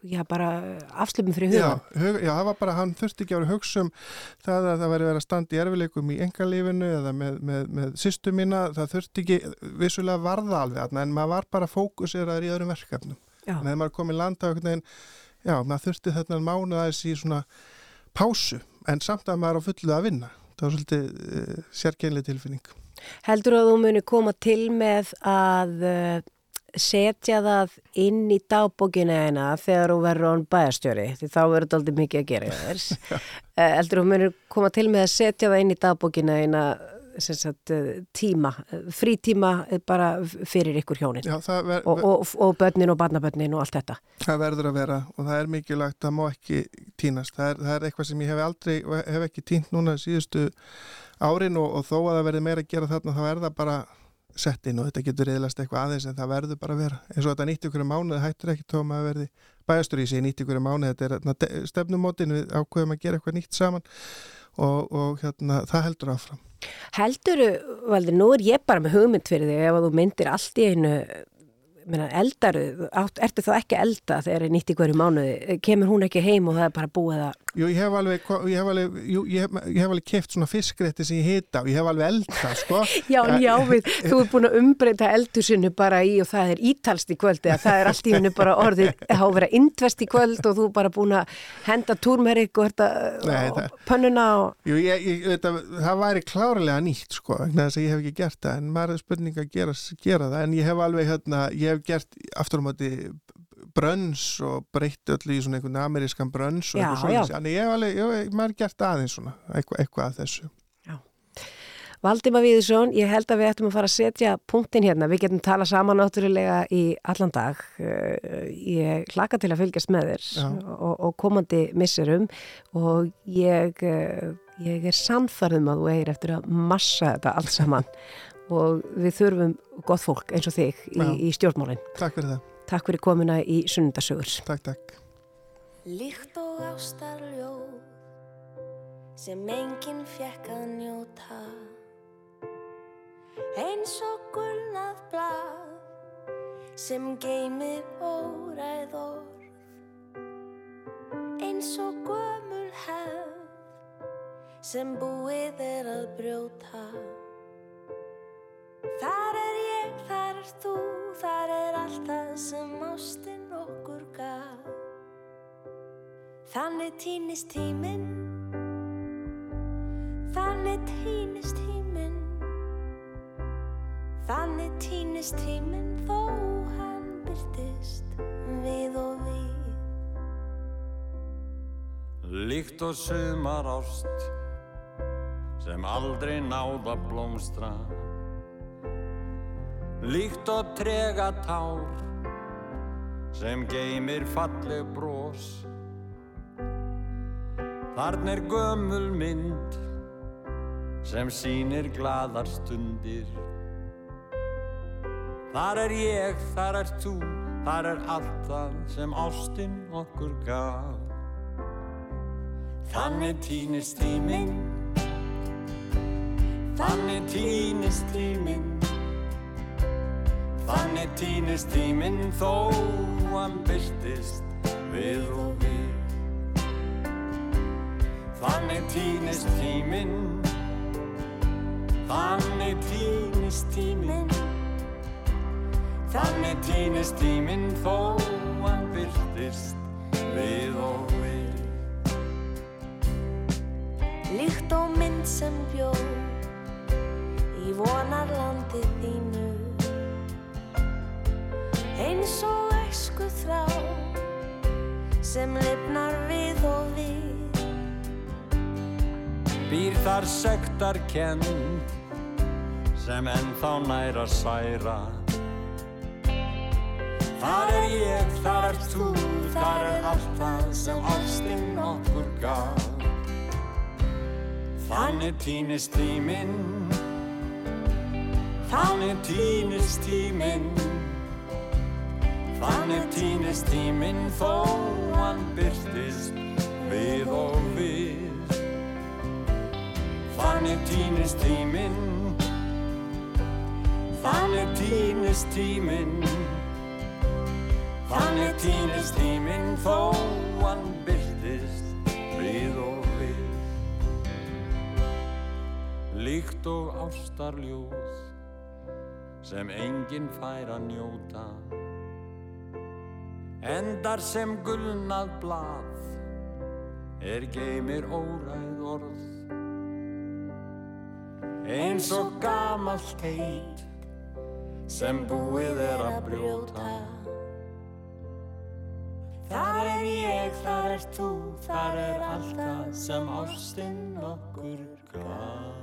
já, bara afslöfum fyrir huga. Já, hug, já, það var bara, hann þurfti ekki að vera hugsa um það að það væri verið að standa í erfileikum í engalífinu eða með, með, með sýstu mína, það þurfti ekki vissulega varða alveg, en maður var bara fókuseraður í öðrum verkefnum. Já. En þegar maður kom í landa veginn, já, maður þurfti þarna mánuð aðeins í svona pásu, en samt að maður á fullu að vinna. Það var svolítið uh, sérkeinlega tilfinning. Heldur að þú muni koma til með að uh, setja það inn í dagbókina eina þegar þú verður án bæastjóri því þá verður þetta aldrei mikið að gera þess <laughs> Eldur þú myndir koma til með að setja það inn í dagbókina eina sagt, eh, tíma, frítíma bara fyrir ykkur hjónin ver, og, og, og börnin og barnabörnin og allt þetta. Það verður að vera og það er mikilvægt það má ekki týnast. Það er, það er eitthvað sem ég hef aldrei hef ekki týnt núna síðustu árin og, og þó að það verður meira að gera þarna þá er það bara sett inn og þetta getur reyðlast eitthvað aðeins en það verður bara að vera. Eins og þetta nýtt ykkur mánuð hættur ekki tóma að verði bæastur í sig nýtt ykkur mánuð þetta er stefnumótin við ákveðum að gera eitthvað nýtt saman og, og hérna, það heldur áfram. Heldur, Valdur, nú er ég bara með hugmynd fyrir þig ef þú myndir allt í einu eldaru, ertu þá ekki elda þegar það er nýtt í hverju mánuði, kemur hún ekki heim og það er bara búið að Jú, ég hef alveg, ég hef alveg, jú, ég hef, ég hef alveg keft svona fiskrétti sem ég hita og ég hef alveg elda, sko. <laughs> já, já, við, þú er búin að umbreyta eldusinu bara í og það er ítalst í kvöldi að það er allt í hennu bara orðið að verið indvest í kvöld og þú er bara búin að henda túrmerik og, og pönnuna og... Jú, ég, ég, þetta, það væri klárlega nýtt, sko, þess að ég hef ekki gert það en maður er spurning að gera, gera það en ég hef alveg, hérna, ég hef gert aftur á móti brönns og breytti öll í svona einhvern amerískan brönns og eitthvað svona þannig ég hef alveg, ég hef gert aðeins svona eitthvað, eitthvað að þessu. Já. Valdima Víðursson, ég held að við ættum að fara að setja punktin hérna. Við getum tala saman náttúrulega í allan dag. Eh, ég hlaka til að fylgjast með þér og, og komandi misserum. Og ég eh, ég er sannfarðum að þú eigir eftir að massa þetta allt saman. <laughs> Og við þurfum gott fólk eins og þig í, í stjórnmálinn Takk fyrir það Takk fyrir komuna í sunnundasögur. Takk, takk. Líkt og ástarljóð sem enginn fjekk að njóta eins og gulnað blad sem geymir óræð orð eins og gömul hef sem búið er að brjóta Þar er þar er þú, þar er allt það sem ástinn okkur gaf. Þannig týnist tíminn, þannig týnist tíminn, þannig týnist tíminn þó hann byrtist við og við. Líkt og sumar ást sem aldrei náða blómstra líkt og trega tár sem geymir falleg brós Þarn er gömul mynd sem sínir gladar stundir. Þar er ég, þar er þú, þar er allt það sem ástinn okkur gaf. Þannig týnist tíminn. Þannig týnist tíminn Þannig týnist tíminn þó hann byrtist við og við. Þannig týnist tíminn. Þannig týnist tíminn. Þannig týnist tíminn þó hann byrtist við og við. Líkt og mynd sem bjó í vonarlandi þínu eins og æsku þrá sem lifnar við og við. Býr þar sektar kend sem ennþá nær að særa Þar er ég, þar er þú, þar er allt það sem ástin okkur gaf. Þannig týnist tíminn Þannig týnist tíminn Þannig týnist tíminn þó hann byrtist við og við. Þannig týnist tíminn. Þannig týnist tíminn. Þannig týnist tíminn þó hann byrtist við og við. Líkt og ástarljóð sem enginn fær að njóta Endar sem gulnað blað er geymir óræð orð. Eins og gamalt heit sem búið er að brjóta. Þar er ég, þar er þú, þar er allt það sem ástinn okkur gaf